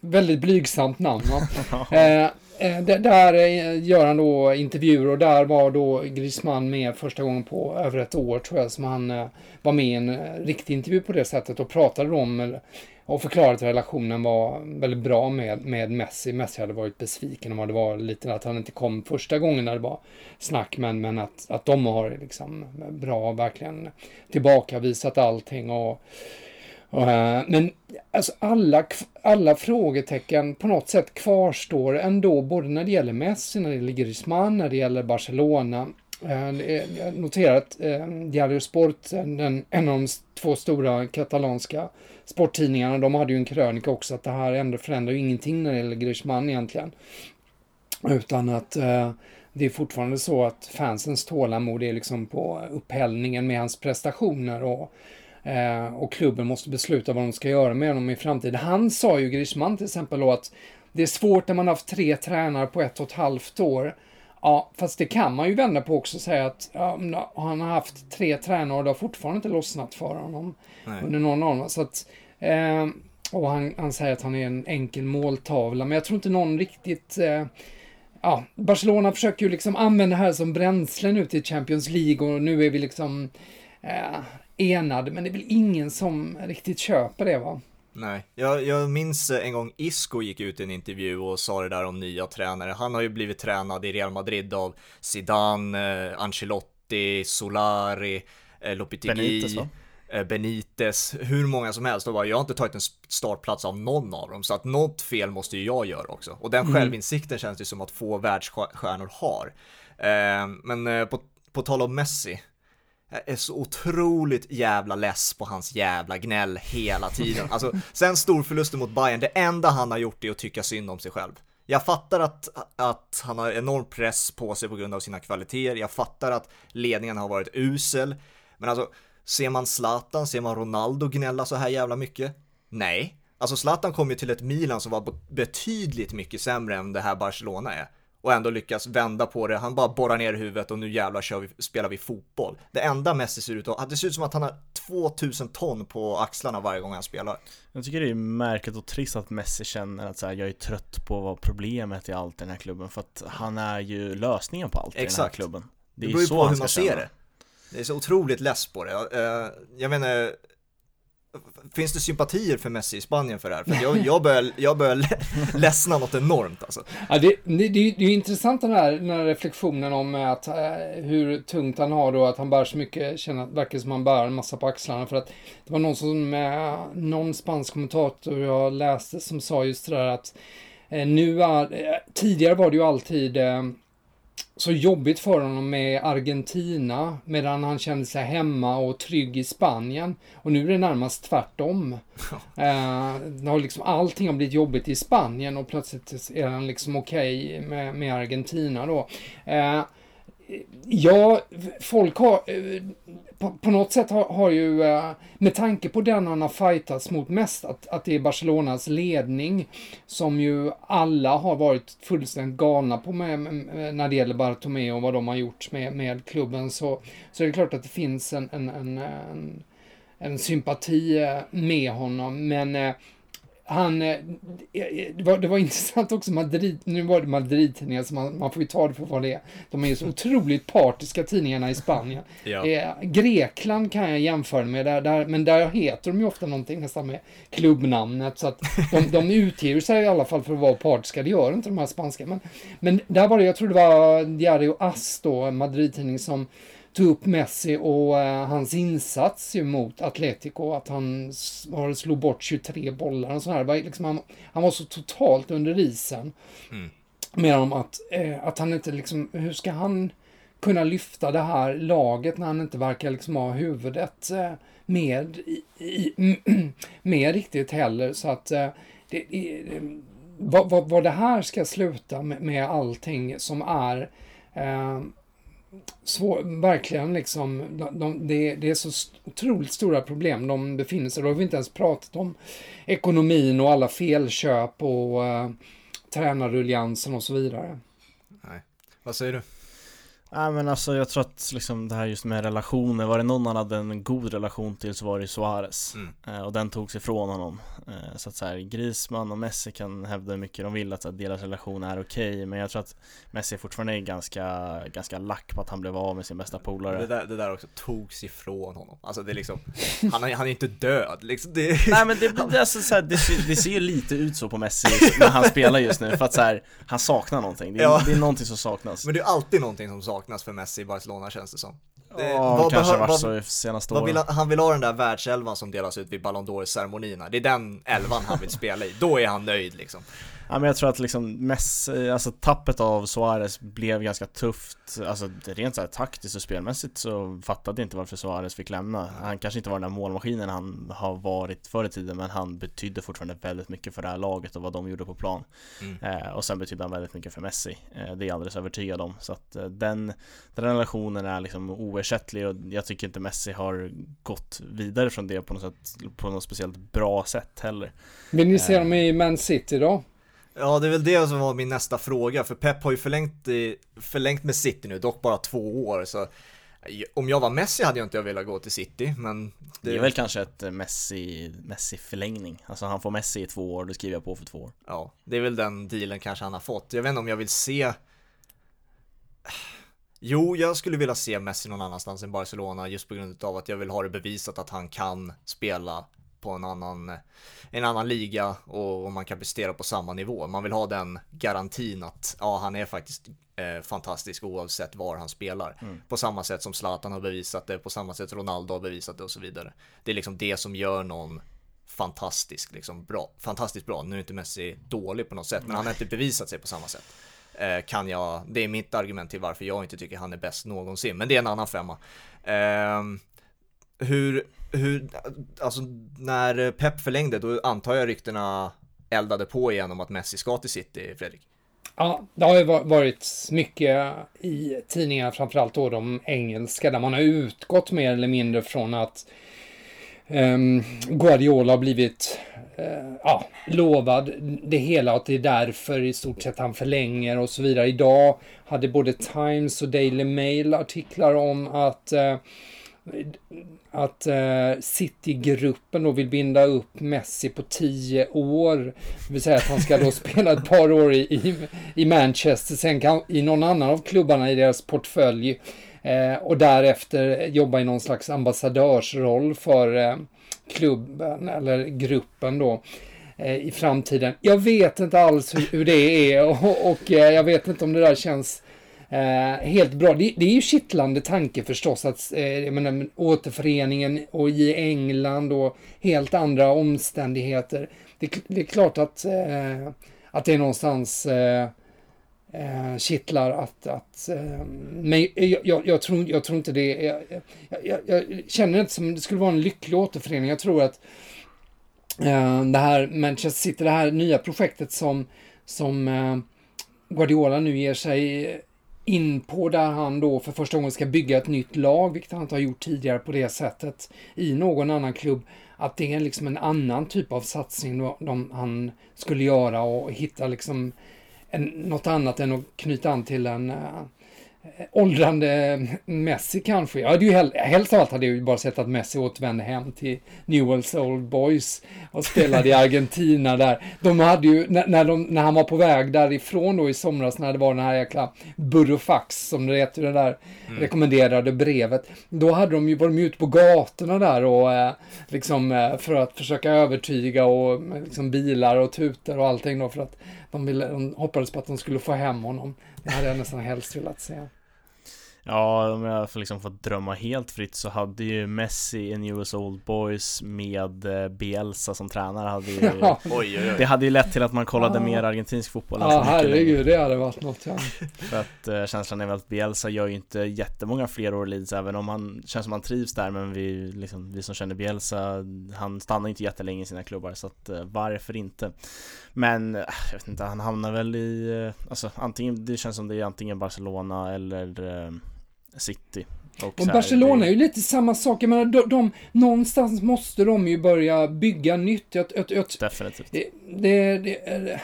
väldigt blygsamt namn. eh, eh där eh, gör han då intervjuer och där var då Grisman med första gången på över ett år tror jag som han eh, var med i en riktig intervju på det sättet och pratade om och förklarade att relationen var väldigt bra med, med Messi. Messi hade varit besviken om det var lite att han inte kom första gången när det var snack men, men att, att de har liksom bra verkligen tillbakavisat allting och och, eh, men alltså alla, alla frågetecken på något sätt kvarstår ändå, både när det gäller Messi, när det gäller Griezmann, när det gäller Barcelona. Eh, jag noterar att eh, Diario Sport, en, en av de två stora katalanska sporttidningarna, de hade ju en krönika också att det här ändå förändrar ju ingenting när det gäller Griezmann egentligen. Utan att eh, det är fortfarande så att fansens tålamod är liksom på upphällningen med hans prestationer och Eh, och klubben måste besluta vad de ska göra med honom i framtiden. Han sa ju, Griezmann till exempel då, att det är svårt när man har haft tre tränare på ett och ett halvt år. Ja, fast det kan man ju vända på också och säga att ja, han har haft tre tränare och det har fortfarande inte lossnat för honom Nej. under någon av dem. Så att, eh, och han, han säger att han är en enkel måltavla, men jag tror inte någon riktigt eh, Ja, Barcelona försöker ju liksom använda det här som bränsle nu till Champions League och nu är vi liksom eh, enade, men det är väl ingen som riktigt köper det va? Nej, jag, jag minns en gång Isco gick ut i en intervju och sa det där om nya tränare. Han har ju blivit tränad i Real Madrid av Zidane, eh, Ancelotti, Solari, eh, Lopetegui. Benitez, va? Eh, Benitez, hur många som helst och bara jag har inte tagit en startplats av någon av dem så att något fel måste ju jag göra också och den mm. självinsikten känns det som att få världsstjärnor har. Eh, men eh, på, på tal om Messi, jag är så otroligt jävla less på hans jävla gnäll hela tiden. Alltså, sen storförlusten mot Bayern, det enda han har gjort är att tycka synd om sig själv. Jag fattar att, att han har enorm press på sig på grund av sina kvaliteter, jag fattar att ledningen har varit usel, men alltså Ser man Zlatan, ser man Ronaldo gnälla så här jävla mycket? Nej. Alltså Zlatan kom ju till ett Milan som var betydligt mycket sämre än det här Barcelona är. Och ändå lyckas vända på det, han bara borrar ner huvudet och nu jävlar kör vi, spelar vi fotboll. Det enda Messi ser ut att, det ser ut som att han har 2000 ton på axlarna varje gång han spelar. Jag tycker det är märkligt och trist att Messi känner att så här, jag är trött på vad problemet i allt i den här klubben. För att han är ju lösningen på allt Exakt. i den här klubben. Det, det beror ju på hur man ser det. Det är så otroligt less på det. Eh, jag menar, Finns det sympatier för Messi i Spanien för det här? För jag, jag börjar, jag börjar ledsna något enormt alltså. Ja, det, det, det är ju intressant den här, den här reflektionen om att, uh, hur tungt han har då, att han bär så mycket, känner, verkar som han bär en massa på axlarna. För att det var någon som, uh, någon spansk kommentator jag läste som sa just det där att nu är, tidigare var det ju alltid så jobbigt för honom med Argentina medan han kände sig hemma och trygg i Spanien. Och nu är det närmast tvärtom. eh, har liksom, allting har blivit jobbigt i Spanien och plötsligt är han liksom okej okay med, med Argentina då. Eh, Ja, folk har eh, på, på något sätt har, har, ju, eh, med tanke på den han har fightats mot mest, att, att det är Barcelonas ledning som ju alla har varit fullständigt galna på med, med, när det gäller Bartomeu och vad de har gjort med, med klubben, så, så är det klart att det finns en, en, en, en, en sympati eh, med honom, men han, eh, det var, det var intressant också, Madrid, nu var det Madrid-tidningar, så man, man får ju ta det för vad det är. De är ju så otroligt partiska tidningarna i Spanien. Ja. Eh, Grekland kan jag jämföra med, där, där, men där heter de ju ofta någonting nästan med klubbnamnet, så att de, de utger sig i alla fall för att vara partiska, det gör inte de här spanska. Men, men där var det, jag tror det var Diario As då, Madrid-tidning som tog upp Messi och uh, hans insats ju mot Atletico, att han slog bort 23 bollar och sådär. Liksom han, han var så totalt under isen. Mm. Med om att, uh, att han inte liksom, hur ska han kunna lyfta det här laget när han inte verkar liksom ha huvudet uh, med, i, med riktigt heller. Så att det, vad, vad, vad det här ska sluta med, med allting som är svår, verkligen liksom, de, de, det, det, är så otroligt stora problem de befinner sig i. Då har vi inte ens pratat om ekonomin och alla felköp och uh, tränarruljansen och så vidare. Nej, vad säger du? Nej men alltså jag tror att liksom det här just med relationer, var det någon han hade en god relation till så var det Suarez. Mm. eh, Och den togs ifrån honom. Eh, Så att så här, Griezmann och Messi kan hävda hur mycket de vill att, att deras relation är okej okay, Men jag tror att Messi fortfarande är ganska, ganska lack på att han blev av med sin bästa polare. Det där, det där också togs ifrån honom. Alltså det är liksom, han, är, han är inte död liksom. Det... Nej men det, det, alltså, så här, det, ser, det ser lite ut så på Messi när han spelar just nu För att så här, han saknar någonting, det är, ja. det är någonting som saknas. Men det är alltid någonting som saknas saknas för Messi i Barcelona känns det som. Det, vad kanske varit så i senaste åren. Vill han, han, vill ha den där världselvan som delas ut vid Ballon d'Or-ceremonierna. Det är den elvan han vill spela i. Då är han nöjd liksom. Ja, men jag tror att liksom Messi, alltså tappet av Suarez blev ganska tufft. Alltså rent så här taktiskt och spelmässigt så fattade jag inte varför Suarez fick lämna. Han kanske inte var den där målmaskinen han har varit förr i tiden Men han betydde fortfarande väldigt mycket för det här laget och vad de gjorde på plan. Mm. eh, Och sen betydde han väldigt mycket för Messi. Eh, Det är jag alldeles övertygad om. Så att eh, den, den relationen är liksom oersättlig och jag tycker inte Messi har gått vidare från det på något, sätt, på något speciellt bra sätt heller. Vill ni se dem i Man City då? Ja, det är väl det som var min nästa fråga, för Pep har ju förlängt, förlängt med City nu, dock bara två år, så Om jag var Messi hade jag inte velat gå till City, men det... det är väl kanske ett Messi, Messi-förlängning. Alltså han får Messi i två år, då skriver jag på för två år. Ja, det är väl den dealen kanske han har fått. Jag vet inte om jag vill se Jo, jag skulle vilja se Messi någon annanstans än Barcelona just på grund av att jag vill ha det bevisat att han kan spela på en annan, en annan liga och, och man kan prestera på samma nivå. Man vill ha den garantin att ja, han är faktiskt eh, fantastisk oavsett var han spelar. Mm. På samma sätt som Zlatan har bevisat det, på samma sätt Ronaldo har bevisat det och så vidare. Det är liksom det som gör någon fantastisk, liksom bra, fantastiskt bra. Nu är inte Messi dålig på något sätt, men han har inte bevisat sig på samma sätt. Eh, kan jag, det är mitt argument till varför jag inte tycker han är bäst någonsin, men det är en annan femma. Eh, hur, hur, alltså när Pep förlängde, då antar jag ryktena eldade på igen om att Messi ska till City, Fredrik? Ja, det har ju varit mycket i tidningar, framförallt då de engelska, där man har utgått mer eller mindre från att um, Guardiola har blivit uh, ja, lovad det hela och att det är därför i stort sett han förlänger och så vidare. Idag hade både Times och Daily Mail artiklar om att uh, att eh, City-gruppen då vill binda upp Messi på tio år. Det vill säga att han ska då spela ett par år i, i, i Manchester, sen kan, i någon annan av klubbarna i deras portfölj. eh, och därefter jobba i någon slags ambassadörsroll för eh, klubben eller gruppen då eh, i framtiden. Jag vet inte alls hur, hur det är och, och eh, jag vet inte om det där känns Eh, helt bra. Det, det, är ju kittlande tanke förstås att eh, jag menar, återföreningen och i England och helt andra omständigheter. Det, det är klart att, eh, att det är någonstans eh, eh, kittlar att, att eh, men jag, jag, jag, tror, jag tror inte det. Jag, jag, jag känner inte som det skulle vara en lycklig återförening. Jag tror att eh, det här Manchester City, det här nya projektet som, som eh, Guardiola nu ger sig in på där han då för första gången ska bygga ett nytt lag, vilket han inte har gjort tidigare på det sättet i någon annan klubb. Att det är liksom en annan typ av satsning då, de, han skulle göra och hitta liksom en, något annat än att knyta an till en uh, åldrande Messi kanske. Jag hade ju hel helst av allt hade jag ju bara sett att Messi återvände hem till Newells Old Boys och spelade i Argentina där. De hade ju, när, när, de, när han var på väg därifrån då i somras när det var den här jäkla Burofax som det heter, det där mm. rekommenderade brevet. Då hade de ju varit ute på gatorna där och eh, liksom eh, för att försöka övertyga och liksom bilar och tutor och allting då för att de, ville, de hoppades på att de skulle få hem honom. Det hade jag nästan helst velat se. Ja, om jag får liksom få drömma helt fritt så hade ju Messi i US Old Boys med eh, Bielsa som tränare hade ju, ja. oj, oj, oj. Det hade ju lett till att man kollade ja. mer argentinsk fotboll Ja, herregud, det hade varit något ja. För att uh, känslan är väl att Bielsa gör ju inte jättemånga fler år Leeds även om han känns som han trivs där men vi, liksom, vi som känner Bielsa han stannar inte jättelänge i sina klubbar så att uh, varför inte? Men uh, jag vet inte, han hamnar väl i, alltså antingen, det känns som det är antingen Barcelona eller City. Och, och Barcelona är ju lite samma sak. Jag menar, de, de, någonstans måste de ju börja bygga nytt. Jag, jag, jag, Definitivt. Det, det, det,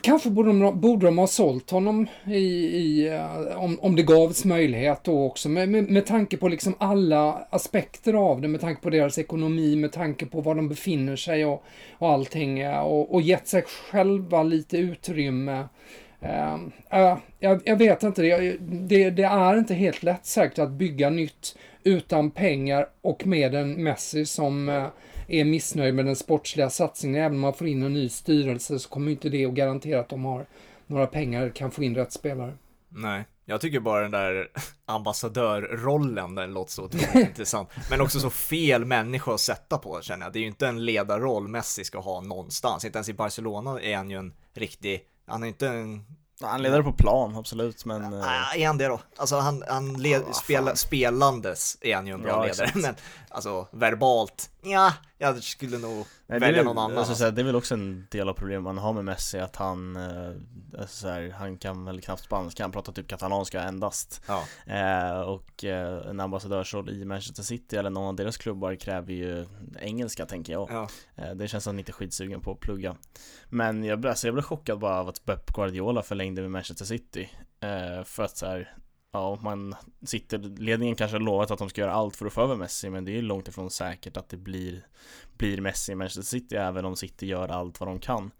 kanske borde de, borde de ha sålt honom i, i, eh, om, om det gavs möjlighet då också. Med, med, med tanke på liksom alla aspekter av det, med tanke på deras ekonomi, med tanke på var de befinner sig och, och allting. Eh, och, och gett sig själva lite utrymme. Uh, jag, jag, vet inte, det, det, det, är inte helt lätt säkert att bygga nytt utan pengar och med en Messi som uh, är missnöjd med den sportsliga satsningen. Även om man får in en ny styrelse så kommer inte det att garantera att de har några pengar kan få in rätt spelare. Nej, jag tycker bara den där ambassadörrollen, den låter så intressant. Men också så fel människa att sätta på känner jag. Det är ju inte en ledarroll Messi ska ha någonstans. Inte ens i Barcelona är han ju en riktig han är inte en han leder på plan, absolut, men... Ja, är han det då? Alltså han, han led, ja, spela, spelandes är han ju en bra ja, ledare, exakt. men alltså verbalt, ja, jag skulle nog Nej, välja någon annan. Alltså, säga, det är väl också en del av problemet man har med Messi, att han, eh, alltså, så här, han kan väl knappt spanska, han pratar typ katalanska endast. Ja. Eh, och eh, en ambassadörsroll i Manchester City eller någon av deras klubbar kräver ju engelska tänker jag. Ja. Eh, det känns som han inte är skitsugen på att plugga. Men jag, alltså, jag blev chockad bara av att Pep Guardiola förlängde med Manchester City. Eh, för att så här, Ja, man sitter, ledningen kanske har lovat att de ska göra allt för att få över Messi Men det är ju långt ifrån säkert att det blir, blir Messi. I Manchester City Även om City gör allt vad de kan.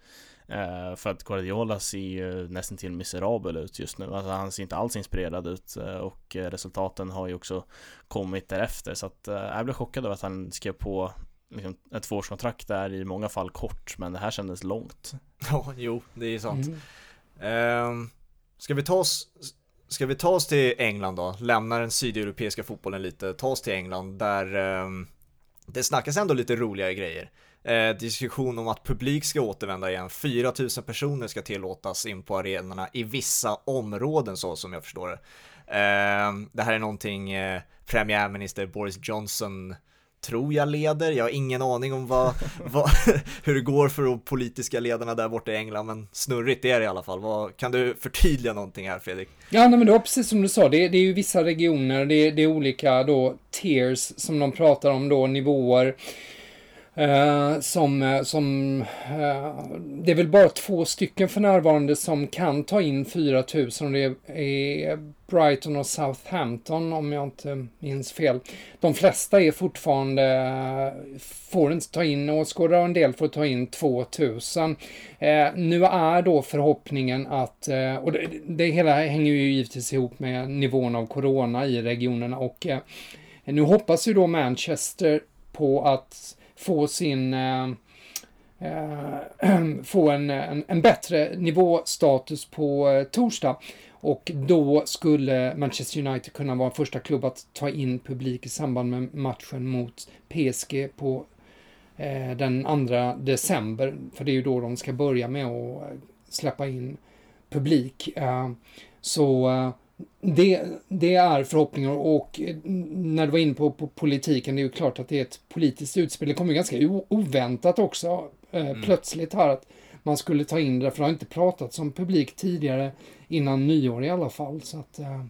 Eh, För att Guardiola ser ju nästan till miserabel ut just nu. Alltså han ser inte alls inspirerad ut eh, Och resultaten har ju också kommit därefter. Så att eh, jag blev chockad över att han skrev på liksom, ett tvåårskontrakt där i många fall kort Men det här kändes långt. Ja, jo, det är sant. Mm. um, Ska vi ta oss Ska vi ta oss till England då? Lämna den sydeuropeiska fotbollen lite, ta oss till England där eh, det snackas ändå lite roligare grejer. Eh, diskussion om att publik ska återvända igen. 4000 personer ska tillåtas in på arenorna i vissa områden så som jag förstår det. Eh, det här är någonting eh, premiärminister Boris Johnson tror jag leder. Jag har ingen aning om vad, vad, hur det går för de politiska ledarna där borta i England, men snurrigt är det i alla fall. Vad, kan du förtydliga någonting här Fredrik? Ja, nej, men det var precis som du sa, det, det är ju vissa regioner, det, det är olika då tiers som de pratar om då, nivåer. Uh, som, eh, som uh, det är väl bara två stycken för närvarande som kan ta in 4000 och det är Brighton och Southampton om jag inte minns fel. De flesta är fortfarande, får inte ta in åskådare och en del får ta in 2000. Uh, eh, nu är då förhoppningen att, och det, det, hela hänger ju givetvis ihop med nivån av corona i regionerna och nu hoppas ju då Manchester på att få sin eh, eh få en, en, en, bättre nivåstatus på eh, torsdag. Och då skulle Manchester United kunna vara första klubb att ta in publik i samband med matchen mot PSG på eh, den 2 december. För det är ju då de ska börja med att eh, släppa in publik. Eh, så eh, det, det är förhoppningar och när du var inne på, på, politiken, det är ju klart att det är ett politiskt utspel. Det kom ju ganska oväntat också, eh, mm. plötsligt här att man skulle ta in det, för det har inte pratats om publik tidigare innan nyår i alla fall. Så att, eh,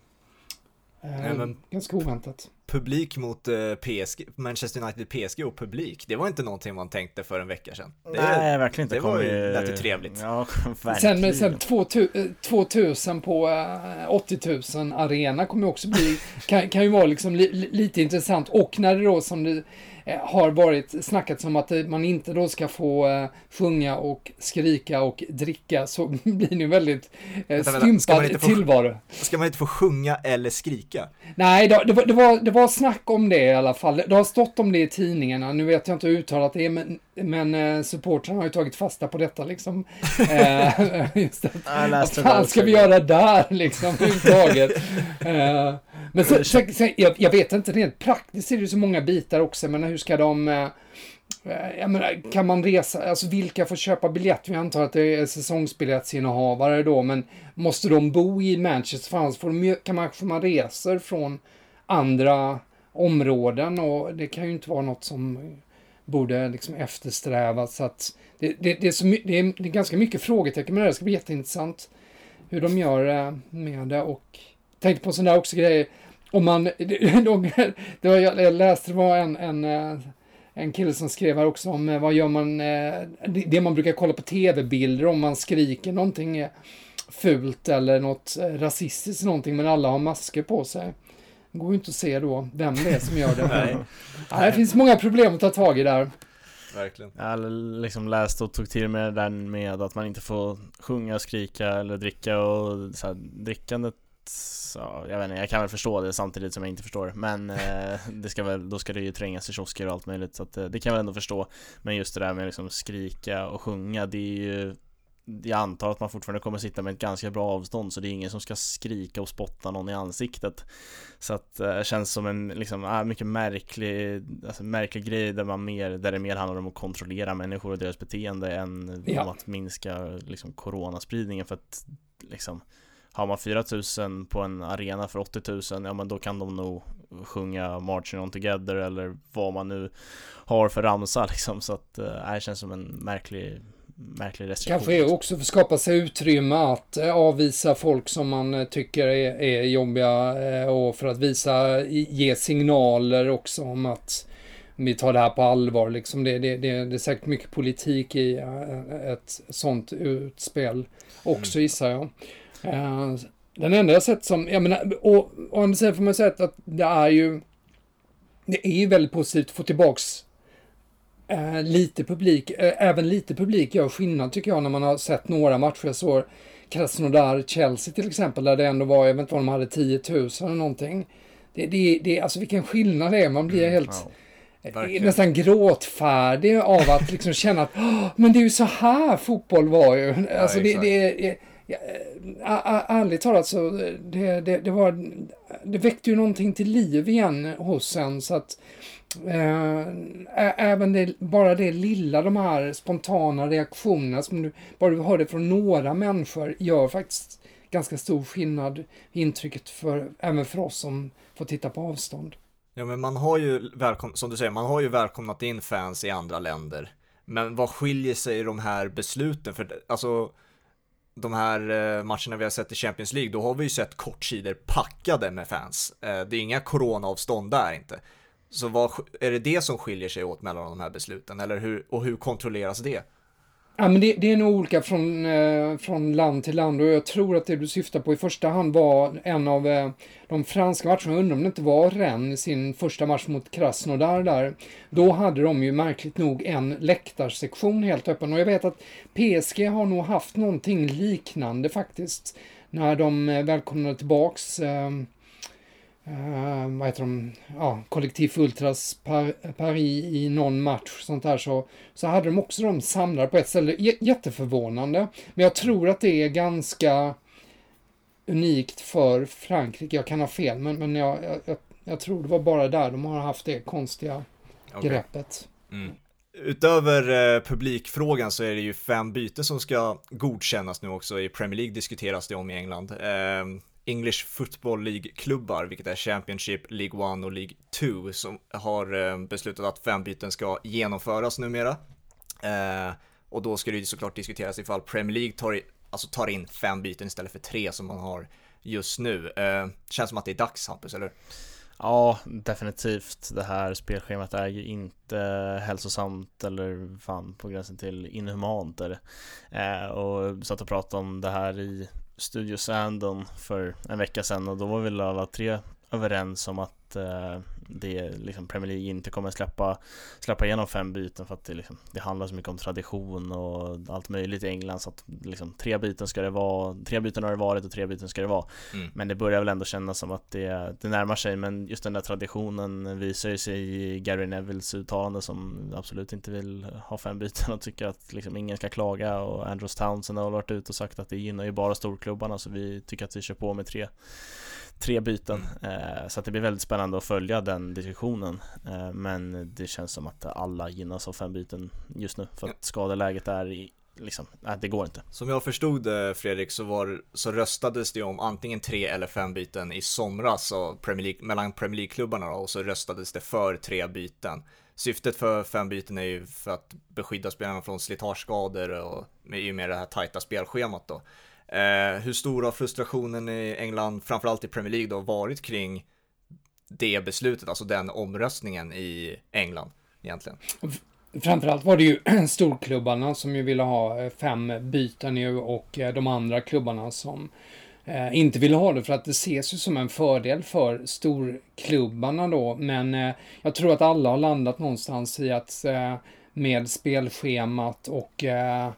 Nej, men... Ganska oväntat publik mot eh, PSG, Manchester United PSG och publik, det var inte någonting man tänkte för en vecka sedan. Det, Nej, verkligen inte. Det var ju, lät ju trevligt. Ja, verkligen. Sen, sen 2000 på 80 000 arena kommer också bli, kan, kan ju vara liksom li, lite intressant. Och när det då som det Eh, har varit snackat som att man inte då ska få uh, sjunga och skrika och dricka så blir det en väldigt uh, stympad tillvaro. Ska man inte få sjunga eller skrika? Nej, det, det, var, det, var, det var snack om det i alla fall. Det har stått om det i tidningarna. Nu vet jag inte hur uttalat det är, men, men supportrarna har ju tagit fasta på detta liksom. just det. Vad fan ska vi göra där liksom överhuvudtaget? Men så, så, så, jag, jag, vet inte, rent praktiskt är det så många bitar också, men hur ska de... Eh, eh, jag menar, kan man resa, alltså vilka får köpa biljett? Vi antar att det är säsongsbiljettsinnehavare då, men måste de bo i Manchester? För annars får de, kan man, får man resor från andra områden och det kan ju inte vara något som borde liksom eftersträvas. Så att det, det, det, är så, det, är, ganska mycket frågetecken det. Det ska bli jätteintressant hur de gör eh, med det och tänkte på sådana också grejer. Om man, det var, jag läste det var en, en, eh, en kille som skrev här också om eh, vad gör man, eh, det man brukar kolla på tv-bilder om man skriker någonting fult eller något rasistiskt någonting men alla har masker på sig. Det går ju inte att se då vem det är som gör det. Nej. Nej, det finns många problem att ta tag i där. Verkligen. Jag liksom läste och tog till mig där med att man inte får sjunga, skrika eller dricka och så här, drickandet så, jag vet inte, jag kan väl förstå det samtidigt som jag inte förstår Men eh, det ska väl, då ska det ju trängas i kiosker och allt möjligt så att, eh, det kan jag väl ändå förstå. Men just det där med liksom skrika och sjunga, det är ju jag antar att man fortfarande kommer sitta med ett ganska bra avstånd så det är ingen som ska skrika och spotta någon i ansiktet. Så att det eh, känns som en liksom, äh, mycket märklig, alltså, märklig grej där man mer, där det mer handlar om att kontrollera människor och deras beteende än ja. om att minska liksom coronaspridningen. För att liksom har man 4000 på en arena för 80 000, ja men då kan de nog sjunga Marching On Together eller vad man nu har för ramsa liksom. Så att äh, det känns som en märklig märklig restriktion. Kanske också för att skapa sig utrymme att äh, avvisa folk som man äh, tycker är, är jobbiga och för att visa, ge signaler också om att vi tar det här på allvar liksom. Det, det, det, det är säkert mycket politik i ett sånt utspel också mm. gissar jag. Uh, den enda jag sett som, jag menar, och å andra sidan får man säga att det är ju, det är ju väldigt positivt att få tillbaks eh, lite publik, eh, även lite publik gör skillnad tycker jag när man har sett några matcher. Jag såg Krasnodar, Chelsea till exempel, där det ändå var, jag vet inte vad de hade, 10 000 eller någonting. Det, det, det, alltså vilken skillnad det är, man blir helt Ja. eh, Verkligen. nästan gråtfärdig av att liksom känna att "Åh, men det är ju så här fotboll var ju. Alltså det, exakt. det är, ja, eh, ärligt talat så eh, det, det, det var, det väckte ju någonting till liv igen hos en så att eh, även det, bara det lilla, de här spontana reaktionerna som du bara du hörde från några människor gör faktiskt ganska stor skillnad intrycket för, även för oss som får titta på avstånd. Ja men man har ju välkom- som du säger, man har ju välkomnat in fans i andra länder. Men vad skiljer sig de här besluten? För alltså de här eh, matcherna vi har sett i Champions League, då har vi ju sett kortsidor packade med fans. Eh, det är inga coronaavstånd där inte. Så vad, är det det som skiljer sig åt mellan de här besluten? Eller hur, och hur kontrolleras det? Ja, men det, det är nog olika från, eh, från land till land och jag tror att det du syftar på i första hand var en av eh, de franska matcherna. Jag undrar om det inte var Rennes i sin första match mot Krasnodar där. Då hade de ju märkligt nog en läktarsektion helt öppen och jag vet att PSG har nog haft någonting liknande faktiskt. När de eh, välkomnade tillbaks eh, eh, vad heter de, ja, Kollektiv Ultras Par, Paris i någon match sånt där så, så hade de också de samlade på ett ställe. J- jätteförvånande. Men jag tror att det är ganska unikt för Frankrike. Jag kan ha fel men, men jag, jag, jag, tror det var bara där de har haft det konstiga Okej. greppet. Mm. Utöver eh, publikfrågan så är det ju fem byten som ska godkännas nu också. I Premier League diskuteras det om i England. Eh, English Football League-klubbar, vilket är Championship, League 1 och League 2, som har eh, beslutat att fem byten ska genomföras numera. Eh, och då ska det ju såklart diskuteras ifall Premier League tar, alltså tar in fem byten istället för tre som man har just nu. Eh, känns som att det är dags Hampus, eller? Ja, definitivt. Det här spelschemat är ju inte hälsosamt eller fan på gränsen till inhumant är det. Eh, och satt och pratade om det här i Studio Sandon för en vecka sedan och då var väl alla tre överens om att eh, det liksom Premier League inte kommer släppa släppa igenom fem byten för att det, liksom, det handlar så mycket om tradition och allt möjligt i England så att liksom, tre byten ska det vara, tre byten har det varit och tre byten ska det vara. Mm. Men det börjar väl ändå kännas som att det, det närmar sig men just den där traditionen visar ju sig i Gary Nevilles uttalande som absolut inte vill ha fem byten och tycker att liksom ingen ska klaga och Andrews Townsend har varit ute och sagt att det gynnar ju bara storklubbarna så vi tycker att vi kör på med tre tre byten. Eh, så det blir väldigt spännande att följa den diskussionen. Eh, men det känns som att alla gynnas av fem byten just nu för att skadeläget är i, liksom, nej, det går inte. Som jag förstod det Fredrik så, var, så röstades det om antingen tre eller fem byten i somras Premier League, mellan Premier League-klubbarna och så röstades det för tre byten. Syftet för fem byten är ju för att beskydda spelarna från slitageskador och med, i och med det här tajta spelschemat då. Eh, hur stor har frustrationen i England, framförallt i Premier League då, varit kring det beslutet, alltså den omröstningen i England egentligen? Framförallt var det ju storklubbarna som ju ville ha eh, fem byten nu och eh, de andra klubbarna som eh, inte ville ha det för att det ses ju som en fördel för storklubbarna då. Men jag tror att alla har landat någonstans i att med spelschemat och eh,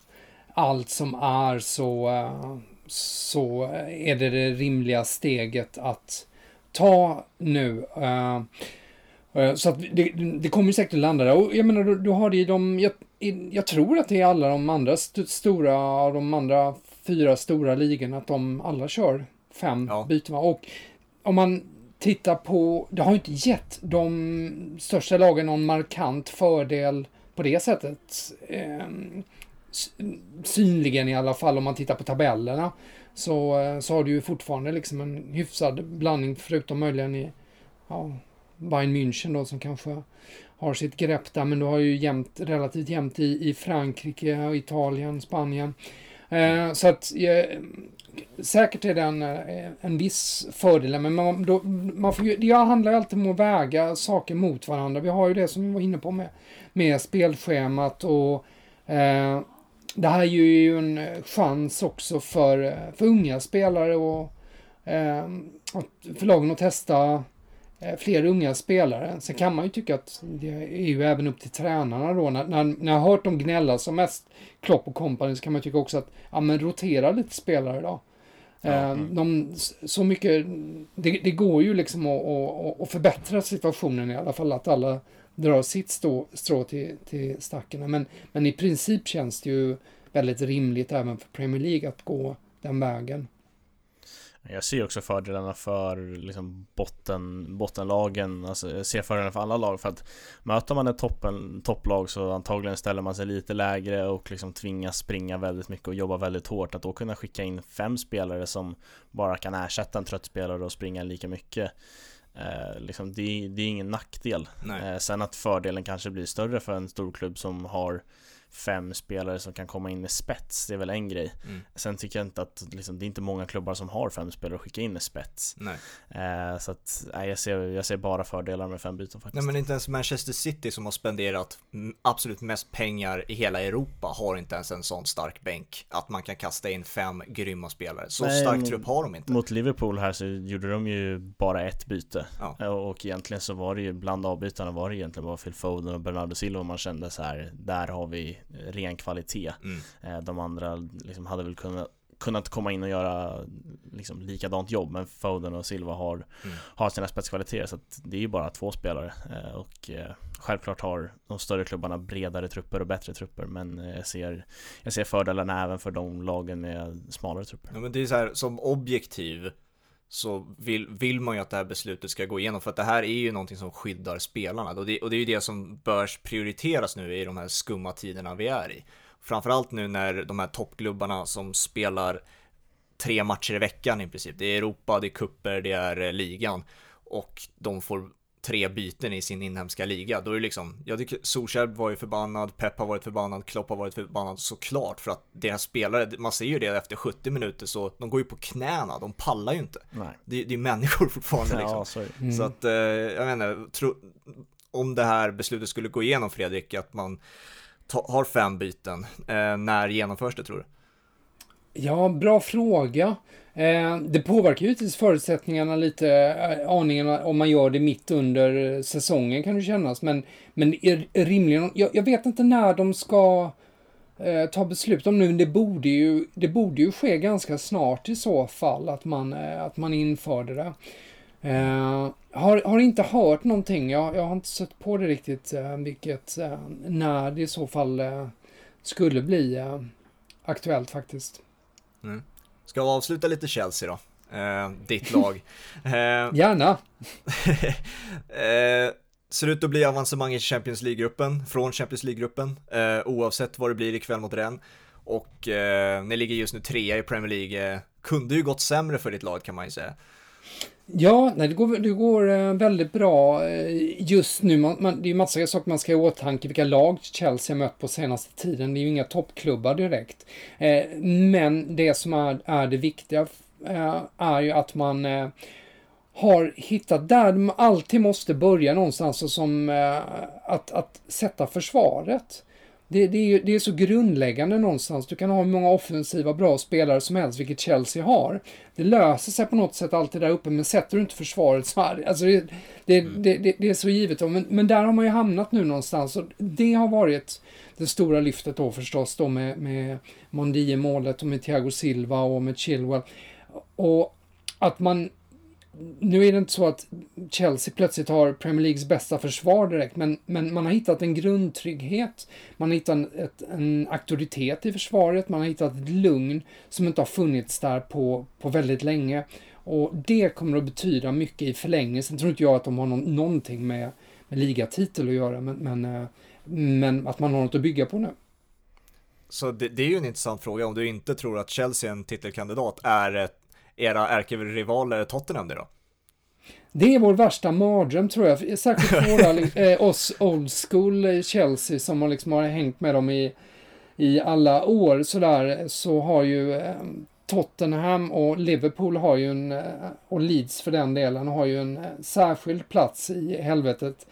allt som är så, så är det det rimliga steget att ta nu. Eh, Eh, Så att det, det kommer säkert att landa där. Och jag menar, du, du har det i de... Jag, i, jag tror att det är alla de andra st stora, de andra fyra stora ligorna, att de alla kör fem Ja. byten. Och om man tittar på... Det har ju inte gett de största lagen någon markant fördel på det sättet. Synligen i alla fall om man tittar på tabellerna. Så, eh, så har du ju fortfarande liksom en hyfsad blandning förutom möjligen i ja, Bayern München då som kanske har sitt grepp där. Men du har ju jämt, relativt jämnt i, i Frankrike, Italien, Spanien. Eh, så att eh, säkert är det en, eh, en viss fördel. Men man, då, man får ju, det handlar ju alltid om att väga saker mot varandra. Vi har ju det som vi var inne på med, med spelschemat och eh, det här är ju en chans också för, för unga spelare och eh, för lagen att testa eh, fler unga spelare. Sen kan man ju tycka att det är ju även upp till tränarna då. När, när, när jag har hört dem gnälla som mest, Klopp och company, så kan man tycka också att, ja men rotera lite spelare då. Ja, Eh, mm. De, så mycket, det, det går ju liksom att, att, att förbättra situationen i alla fall, att alla drar sitt stå, strå till, till stacken. Men, men i princip känns det ju väldigt rimligt även för Premier League att gå den vägen. Jag ser också fördelarna för liksom botten, bottenlagen, alltså jag ser fördelarna för alla lag för att möter man ett toppen, topplag så antagligen ställer man sig lite lägre och liksom tvingas springa väldigt mycket och jobba väldigt hårt. Att då kunna skicka in fem spelare som bara kan ersätta en trött spelare och springa lika mycket eh, liksom det, det är ingen nackdel. Eh, sen att fördelen kanske blir större för en stor klubb som har fem spelare som kan komma in med spets, det är väl en grej. Mm. Sen tycker jag inte att liksom, det är inte många klubbar som har fem spelare att skicka in med spets. Eh, så att, nej, jag, ser, jag ser bara fördelar med fem byten faktiskt. Nej men inte ens Manchester City som har spenderat absolut mest pengar i hela Europa har inte ens en sån stark bänk att man kan kasta in fem grymma spelare. Så Nej, stark trupp har de inte. Mot Liverpool här så gjorde de ju bara ett byte Ja. Eh, Och egentligen så var det ju bland avbytarna var det egentligen bara Phil Foden och Bernardo Silva man kände så här Där har vi ren kvalitet Mm. Eh, De andra liksom hade väl kunnat kunnat komma in och göra liksom likadant jobb men Foden och Silva har, Mm. har sina spetskvaliteter så att det är ju bara två spelare Eh, och eh, självklart har de större klubbarna bredare trupper och bättre trupper men jag ser, jag ser fördelarna även för de lagen med smalare trupper. Ja men det är så här, som objektiv så vill, vill man ju att det här beslutet ska gå igenom för att det här är ju någonting som skyddar spelarna och det, och det är ju det som bör prioriteras nu i de här skumma tiderna vi är i. Framförallt nu när de här toppklubbarna som spelar tre matcher i veckan i princip. Det är Europa, det är kupper, det är eh, ligan och de får tre byten i sin inhemska liga. Då är det liksom, jag tycker Solskjaer var ju förbannad, Pep har varit förbannad, Klopp har varit förbannad såklart för att deras spelare, man ser ju det efter 70 minuter så de går ju på knäna, de pallar ju inte. Nej. Det, det är människor fortfarande liksom. Ja, det. Mm. Så att, eh, jag menar, tro, om det här beslutet skulle gå igenom Fredrik, att man ta, har fem byten, eh, när genomförs det tror du? Ja, bra fråga. Eh, det påverkar ju givetvis förutsättningarna lite, eh, aningen om man gör det mitt under säsongen kan det kännas. Men, men är, är rimligen, jag, jag vet inte när de ska eh, ta beslut om nu, men det borde, ju, det borde ju ske ganska snart i så fall att man, eh, att man införde det. Eh, har, har inte hört någonting, jag, jag har inte sett på det riktigt, eh, vilket, eh, när det i så fall eh, skulle bli eh, aktuellt faktiskt. Ska vi avsluta lite Chelsea då? Eh, ditt lag. Eh, Gärna. eh, ser ut att bli avancemang i Champions League-gruppen, från Champions League-gruppen, eh, oavsett vad det blir ikväll mot Rennes. Och eh, ni ligger just nu trea i Premier League. Eh, kunde ju gått sämre för ditt lag kan man ju säga. Ja, nej, det går, det går eh, väldigt bra eh, just nu. Man, man, det är ju massa saker man ska ha i åtanke. Vilka lag Chelsea har mött på senaste tiden. Det är ju inga toppklubbar direkt. Eh, men det som är, är det viktiga eh, är ju att man eh, har hittat där man alltid måste börja någonstans och som eh, att, att sätta försvaret. Det, det, är, ju- det är så grundläggande någonstans. Du kan ha hur många offensiva bra spelare som helst, vilket Chelsea har. Det löser sig på något sätt alltid där uppe, men sätter du inte försvaret så här, alltså det, det, det, är så givet. Men, men där har man ju hamnat nu någonstans och det har varit det stora lyftet då förstås då med, med Mondi i målet och med Thiago Silva och med Chilwell. Och att man nu är det inte så att Chelsea plötsligt har Premier Leagues bästa försvar direkt, men, men man har hittat en grundtrygghet. Man har hittat en, ett, en auktoritet i försvaret, man har hittat ett lugn som inte har funnits där på, på väldigt länge. Och det kommer att betyda mycket i förlängningen. Sen tror inte jag att de har någon, någonting med, med ligatitel att göra, men, men, eh, men att man har något att bygga på nu. Så det, det är ju en intressant fråga om du inte tror att Chelsea är en titelkandidat. Är ett era ärkerivaler Tottenham det då? Det är vår värsta mardröm tror jag. Särskilt för våra, eh, oss old school eh, Chelsea som har, liksom har hängt med dem i, i alla år sådär. Så har ju eh, Tottenham och Liverpool har ju en, eh, och Leeds för den delen, har ju en eh, särskild plats i helvetet.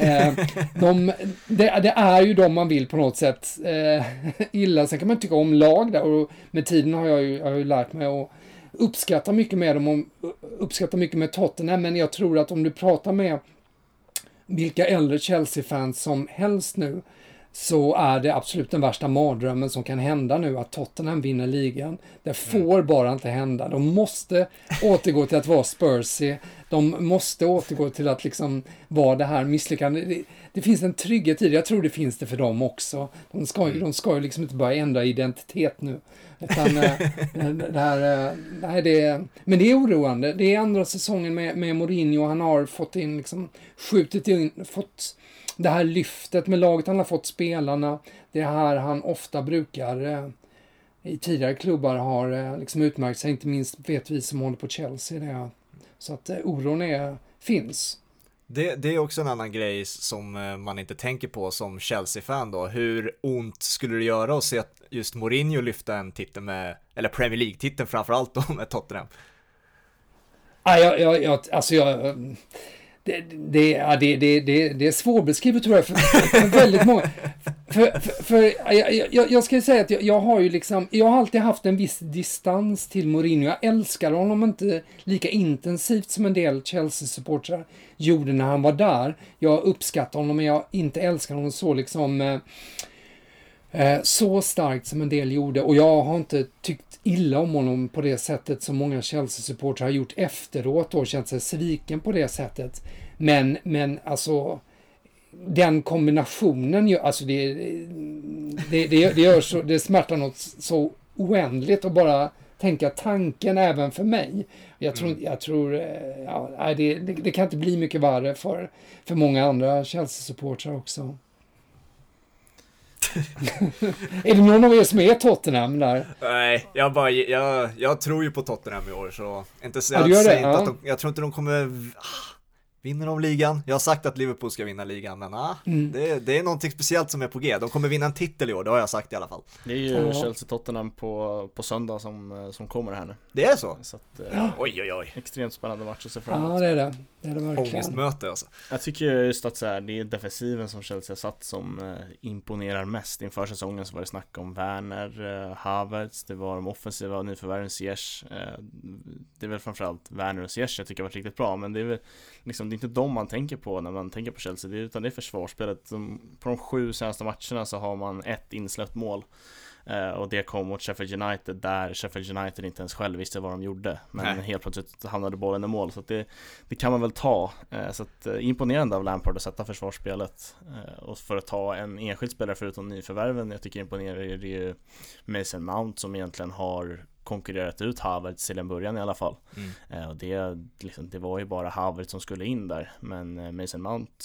Eh, de, det, det är ju de man vill på något sätt eh, illa. Sen kan man tycka om lag där och med tiden har jag ju, jag har ju lärt mig att uppskattar mycket med dem och uppskattar mycket med Tottenham, men jag tror att om du pratar med vilka äldre Chelsea-fans som helst nu, så är det absolut den värsta mardrömmen som kan hända nu att Tottenham vinner ligan. Det får mm. bara inte hända. De måste återgå till att vara Spursy. De måste återgå till att liksom vara det här misslyckandet. Det, det, finns en trygghet i det. Jag tror det finns det för dem också. De ska ju, mm. de ska ju liksom inte börja ändra identitet nu. Utan, eh, eh, det här, eh, nej, eh, det, men det är oroande. Det är andra säsongen med, med Mourinho. Han har fått in, liksom, skjutit in, fått det här lyftet med laget han har fått spelarna. Det är här han ofta brukar i tidigare klubbar har liksom utmärkt sig. Inte minst vet vi som håller på Chelsea det. Så att oron är, finns. Det, det, är också en annan grej som man inte tänker på som Chelsea-fan då. Hur ont skulle det göra att se att just Mourinho lyfta en titel med, eller Premier League-titeln framförallt då med Tottenham? Ja, jag, jag, jag, alltså jag, det, det, ja, det, det, det, det är svårbeskrivet tror jag för, för väldigt många. För, för, för jag, jag, jag, ska säga att jag, jag, har ju liksom, jag har alltid haft en viss distans till Mourinho. Jag älskar honom inte lika intensivt som en del Chelsea-supportrar gjorde när han var där. Jag uppskattar honom men jag inte älskar honom så liksom eh, eh, så starkt som en del gjorde och jag har inte tyckt illa om honom på det sättet som många Chelsea-supportrar har gjort efteråt och känt sig sviken på det sättet. Men, men alltså den kombinationen, alltså det, det, det, det, gör så, det smärtar något så oändligt att bara tänka tanken även för mig. Jag tror, mm. jag tror eh, ja, det, det, det, kan inte bli mycket värre för, för många andra Chelsea-supportrar också är det någon av er som är Tottenham där? Nej, jag bara, jag, jag tror ju på Tottenham i år så, inte så, ja, jag, inte ja. att de, jag tror inte de kommer, ah, Vinner de ligan? Jag har sagt att Liverpool ska vinna ligan, men ah, mm. det, det, är någonting speciellt som är på G. De kommer vinna en titel i år, det har jag sagt i alla fall. Det är ju ja. Chelsea-Tottenham på, på söndag som, eh, som kommer här nu. Det är så? så att, eh, oj, oj, oj. Extremt spännande match att se fram emot. Ja, det är det. Det är det verkligen. Ångestmöte alltså. Jag tycker just att så här, det är defensiven som Chelsea har satt som eh, imponerar mest. Inför säsongen så var det snack om Werner, eh, Havertz, det var de offensiva nyförvärven Ziyech. Eh, det är väl framförallt Werner och Ziyech jag tycker har varit riktigt bra, men det är väl liksom, det är inte dem man tänker på när man tänker på Chelsea, utan det är försvarsspelet. På de sju senaste matcherna så har man ett insläppt mål. Uh, och det kom mot Sheffield United där Sheffield United inte ens själv visste vad de gjorde. Men Nej. helt plötsligt hamnade bollen i mål. Så det, det, kan man väl ta. Uh, så att, uh, imponerande av Lampard att sätta försvarsspelet. och för att ta en enskild spelare förutom nyförvärven. Jag tycker imponerar det är ju Mason Mount som egentligen har konkurrerat ut Havertz till en början i alla fall. Mm. och det, liksom, det var ju bara Havertz som skulle in där. Men Mason Mount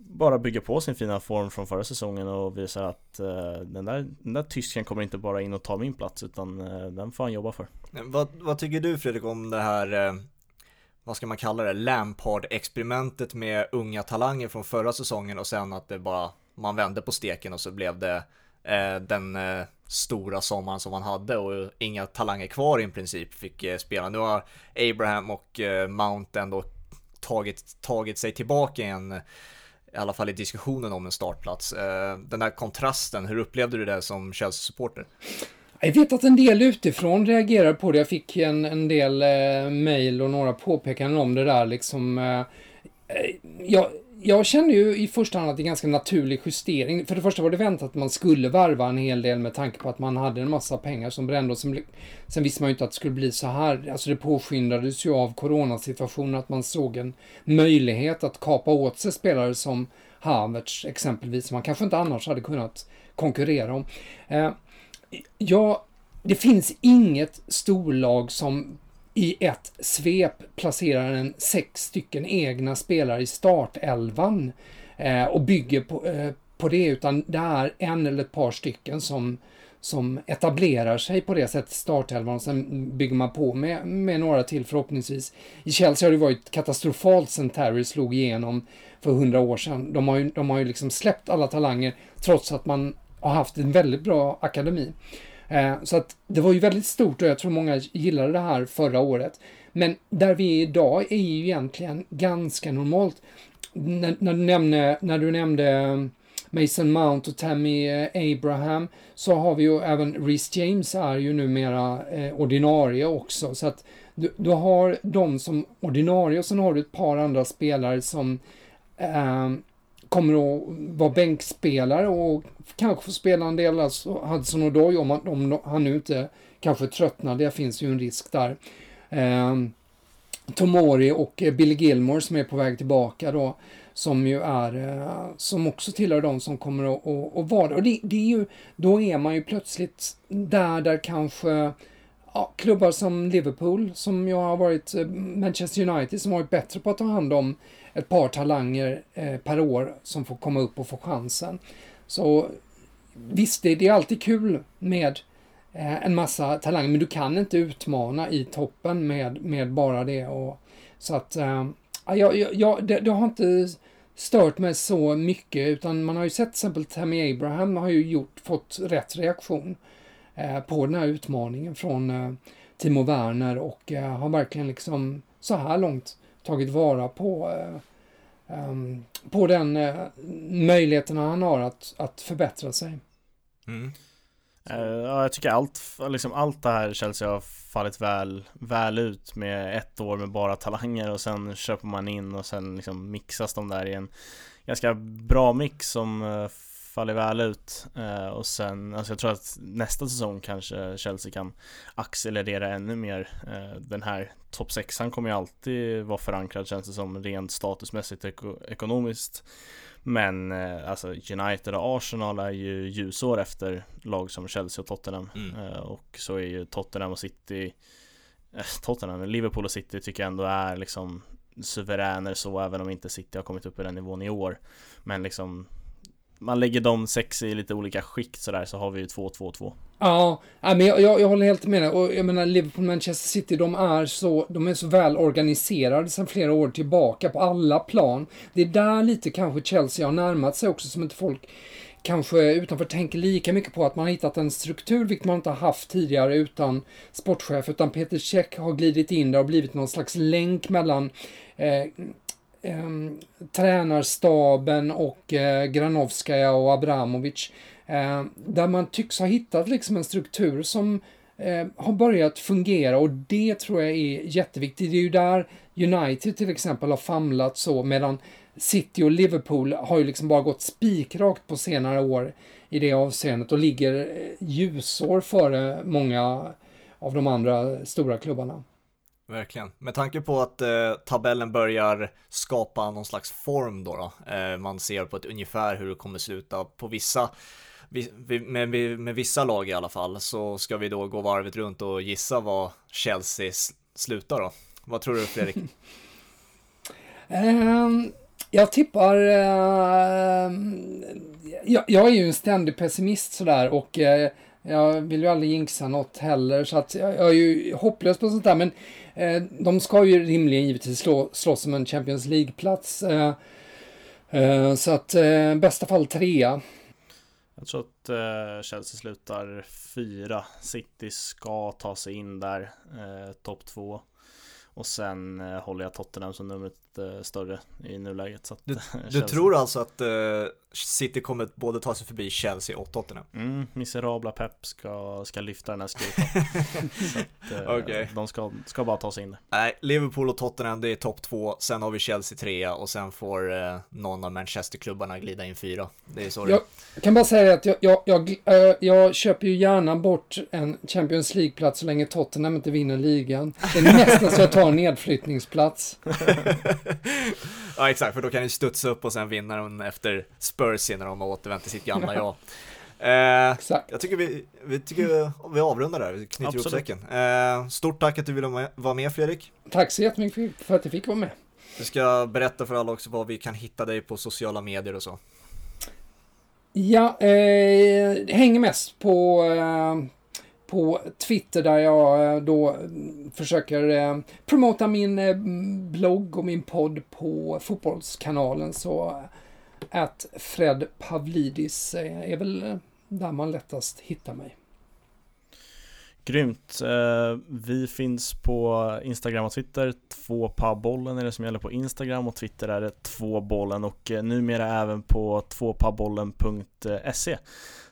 bara bygga på sin fina form från förra säsongen och visa att uh, den, där, den där tysken kommer inte bara in och ta min plats utan uh, den får han jobba för. Vad, vad tycker du Fredrik om det här, uh, vad ska man kalla det, Lampard-experimentet med unga talanger från förra säsongen och sen att det bara, man vände på steken och så blev det Eh, den eh, stora sommaren som han hade och inga talanger kvar i princip fick eh, spela. Nu har Abraham och Mount ändå tagit, tagit sig tillbaka igen i alla fall i diskussionen om en startplats. Den här kontrasten, hur upplevde du det som Chelsea-supporter? Jag vet att en del utifrån reagerar på det. Jag fick en, en del eh, mejl och några påpekanden om det där liksom. Eh jag, jag känner ju i första hand att det är en ganska naturlig justering. För det första var det väntat att man skulle varva en hel del med tanke på att man hade en massa pengar som brände. Och sen, sen visste man ju inte att det skulle bli så här. Alltså det påskyndades ju av coronasituationen att man såg en möjlighet att kapa åt sig spelare som Havertz exempelvis, som man kanske inte annars hade kunnat konkurrera om. Eh, ja, det finns inget storlag som i ett svep placerar en sex stycken egna spelare i startelvan eh, och bygger på, eh, på det, utan det är en eller ett par stycken som, som etablerar sig på det sättet i startelvan och sen bygger man på med, med några till förhoppningsvis. I Chelsea har det varit katastrofalt sen Terry slog igenom för hundra år sedan. De har, ju, de har ju liksom släppt alla talanger trots att man har haft en väldigt bra akademi. Eh, så att det var ju väldigt stort och jag tror många gillade det här förra året. Men där vi är idag är ju egentligen ganska normalt. När, när, du, nämnde, när du nämnde eh, Mason Mount och Tammy eh, Abraham så har vi ju även Rhys James är ju numera eh, ordinarie också. Så att du, du har de som ordinarie och sen har du ett par andra spelare som eh, kommer att vara bänkspelare och kanske få spela en del, alltså Hudson Odoi om, han- om han nu inte kanske tröttnar, det finns ju en risk där. Eh, Tomori och Billy Gilmore som är på väg tillbaka då, som ju är, eh, som också tillhör de som kommer att, att, att vara. Och det, det är ju, då är man ju plötsligt där, där kanske ja, klubbar som Liverpool, som ju har varit eh, Manchester United, som har varit bättre på att ta hand om ett par talanger eh, per år som får komma upp och få chansen. Så visst, det, det är alltid kul med eh, en massa talanger, men du kan inte utmana i toppen med, med bara det. Och, så att, eh, jag, jag, jag, det, det har inte stört mig så mycket, utan man har ju sett till exempel Tammy Abraham har ju gjort, fått rätt reaktion eh, på den här utmaningen från eh, Timo Werner och eh, har verkligen liksom så här långt tagit vara på eh, ehm, på den eh, möjligheten han har att, att förbättra sig. Mm. Eh, Ja, jag tycker allt, liksom allt det här Chelsea har fallit väl, väl ut med ett år med bara talanger och sen köper man in och sen liksom mixas de där i en ganska bra mix som faller väl ut Eh, och sen, alltså jag tror att nästa säsong kanske Chelsea kan accelerera ännu mer Eh, Den här topp sexan kommer ju alltid vara förankrad känns det som rent statusmässigt och eko- ekonomiskt. Men eh, alltså United och Arsenal är ju ljusår efter lag som Chelsea och Tottenham. Mm. Och så är ju Tottenham och City Tottenham, Liverpool och City tycker jag ändå är liksom suveräner så även om inte City har kommit upp i den nivån i år. Men liksom man lägger de sex i lite olika skikt sådär så har vi ju 2-2-2 Ja, men jag, jag, jag håller helt med dig. Och jag menar Liverpool Manchester City, de är så, de är så väl organiserade sedan flera år tillbaka på alla plan. Det är där lite kanske Chelsea har närmat sig också som inte folk kanske utanför tänker lika mycket på att man har hittat en struktur, vilket man inte har haft tidigare utan sportchef, utan Peter Cech har glidit in där och blivit någon slags länk mellan eh, Ehm, tränarstaben och eh, Granovskaja och Abramovic. Eh, där man tycks ha hittat liksom en struktur som eh, har börjat fungera och det tror jag är jätteviktigt. Det är ju där United till exempel har famlat så medan City och Liverpool har ju liksom bara gått spikrakt på senare år i det avseendet och ligger eh, ljusår före många av de andra stora klubbarna. Verkligen. Med tanke på att eh, tabellen börjar skapa någon slags form då, då eh, man ser på ett ungefär hur det kommer sluta på vissa, vi, vi, med, med, med vissa lag i alla fall, så ska vi då gå varvet runt och gissa vad Chelsea slutar då. Vad tror du Fredrik? um, jag tippar... Uh, jag, jag är ju en ständig pessimist sådär och uh, jag vill ju aldrig jinxa något heller så att jag, jag är ju hopplös på sånt där men eh, de ska ju rimligen givetvis slå, slåss om en Champions League-plats. Eh, eh, så att eh, bästa fall trea. Jag tror att eh, Chelsea slutar fyra City ska ta sig in där eh, Topp två Och sen eh, håller jag Tottenham som nummer eh, större i nuläget så att, Du, du tror alltså att eh, City kommer både ta sig förbi Chelsea och Tottenham? Mm, miserabla Pep ska, ska lyfta den här skutan eh, Okej. De ska, ska bara ta sig in Nej, Liverpool och Tottenham det är topp två, sen har vi Chelsea trea och sen får eh, någon av Manchesterklubbarna glida in fyra. Det är så jag kan bara säga att jag, jag, jag, eh, jag köper ju gärna bort en Champions League-plats så länge Tottenham inte vinner ligan. Det är nästan så jag tar en nedflyttningsplats. Ja exakt, för då kan ni studsa upp och sen vinna den efter Spurs när de har återvänt till sitt gamla jag. Eh, Exakt. jag tycker vi, vi, tycker vi avrundar där, vi knyter ihop säcken. Eh, stort tack att du ville vara med- Fredrik. Tack så jättemycket för att jag fick vara med. Du ska berätta för alla också var vi kan hitta dig på sociala medier och så. Ja, eh, hänger mest på, eh, på Twitter där jag eh, då försöker eh, promota min eh, blogg och min podd på Fotbollskanalen. Så att Fred Pavlidis är väl där man lättast hittar mig. Grymt! Vi finns på Instagram och Twitter, två pubbollen är det som gäller på Instagram och Twitter är det tvåbollen och numera även på tvåpubbollen.se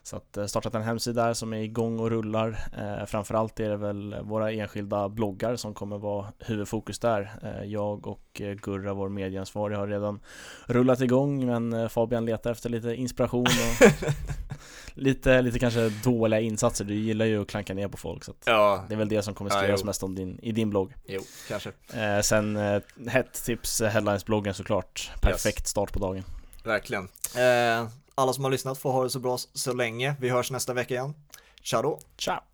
så att eh, startat en hemsida där som är igång och rullar. Framförallt är det väl våra enskilda bloggar som kommer vara huvudfokus där. Jag och Gurra, vår medieansvarig, har redan rullat igång men Fabian letar efter lite inspiration och lite, lite kanske dåliga insatser, du gillar ju att klanka ner på folk så ja. Det är väl det som kommer skrivas ja, mest om din, i din blogg. Jo, kanske. Eh, Sen eh, hett tips, eh, Headlines-bloggen såklart. Perfekt yes. start på dagen. Verkligen. Eh, alla som har lyssnat får ha det så bra så länge. Vi hörs nästa vecka igen. Ciao då. Ciao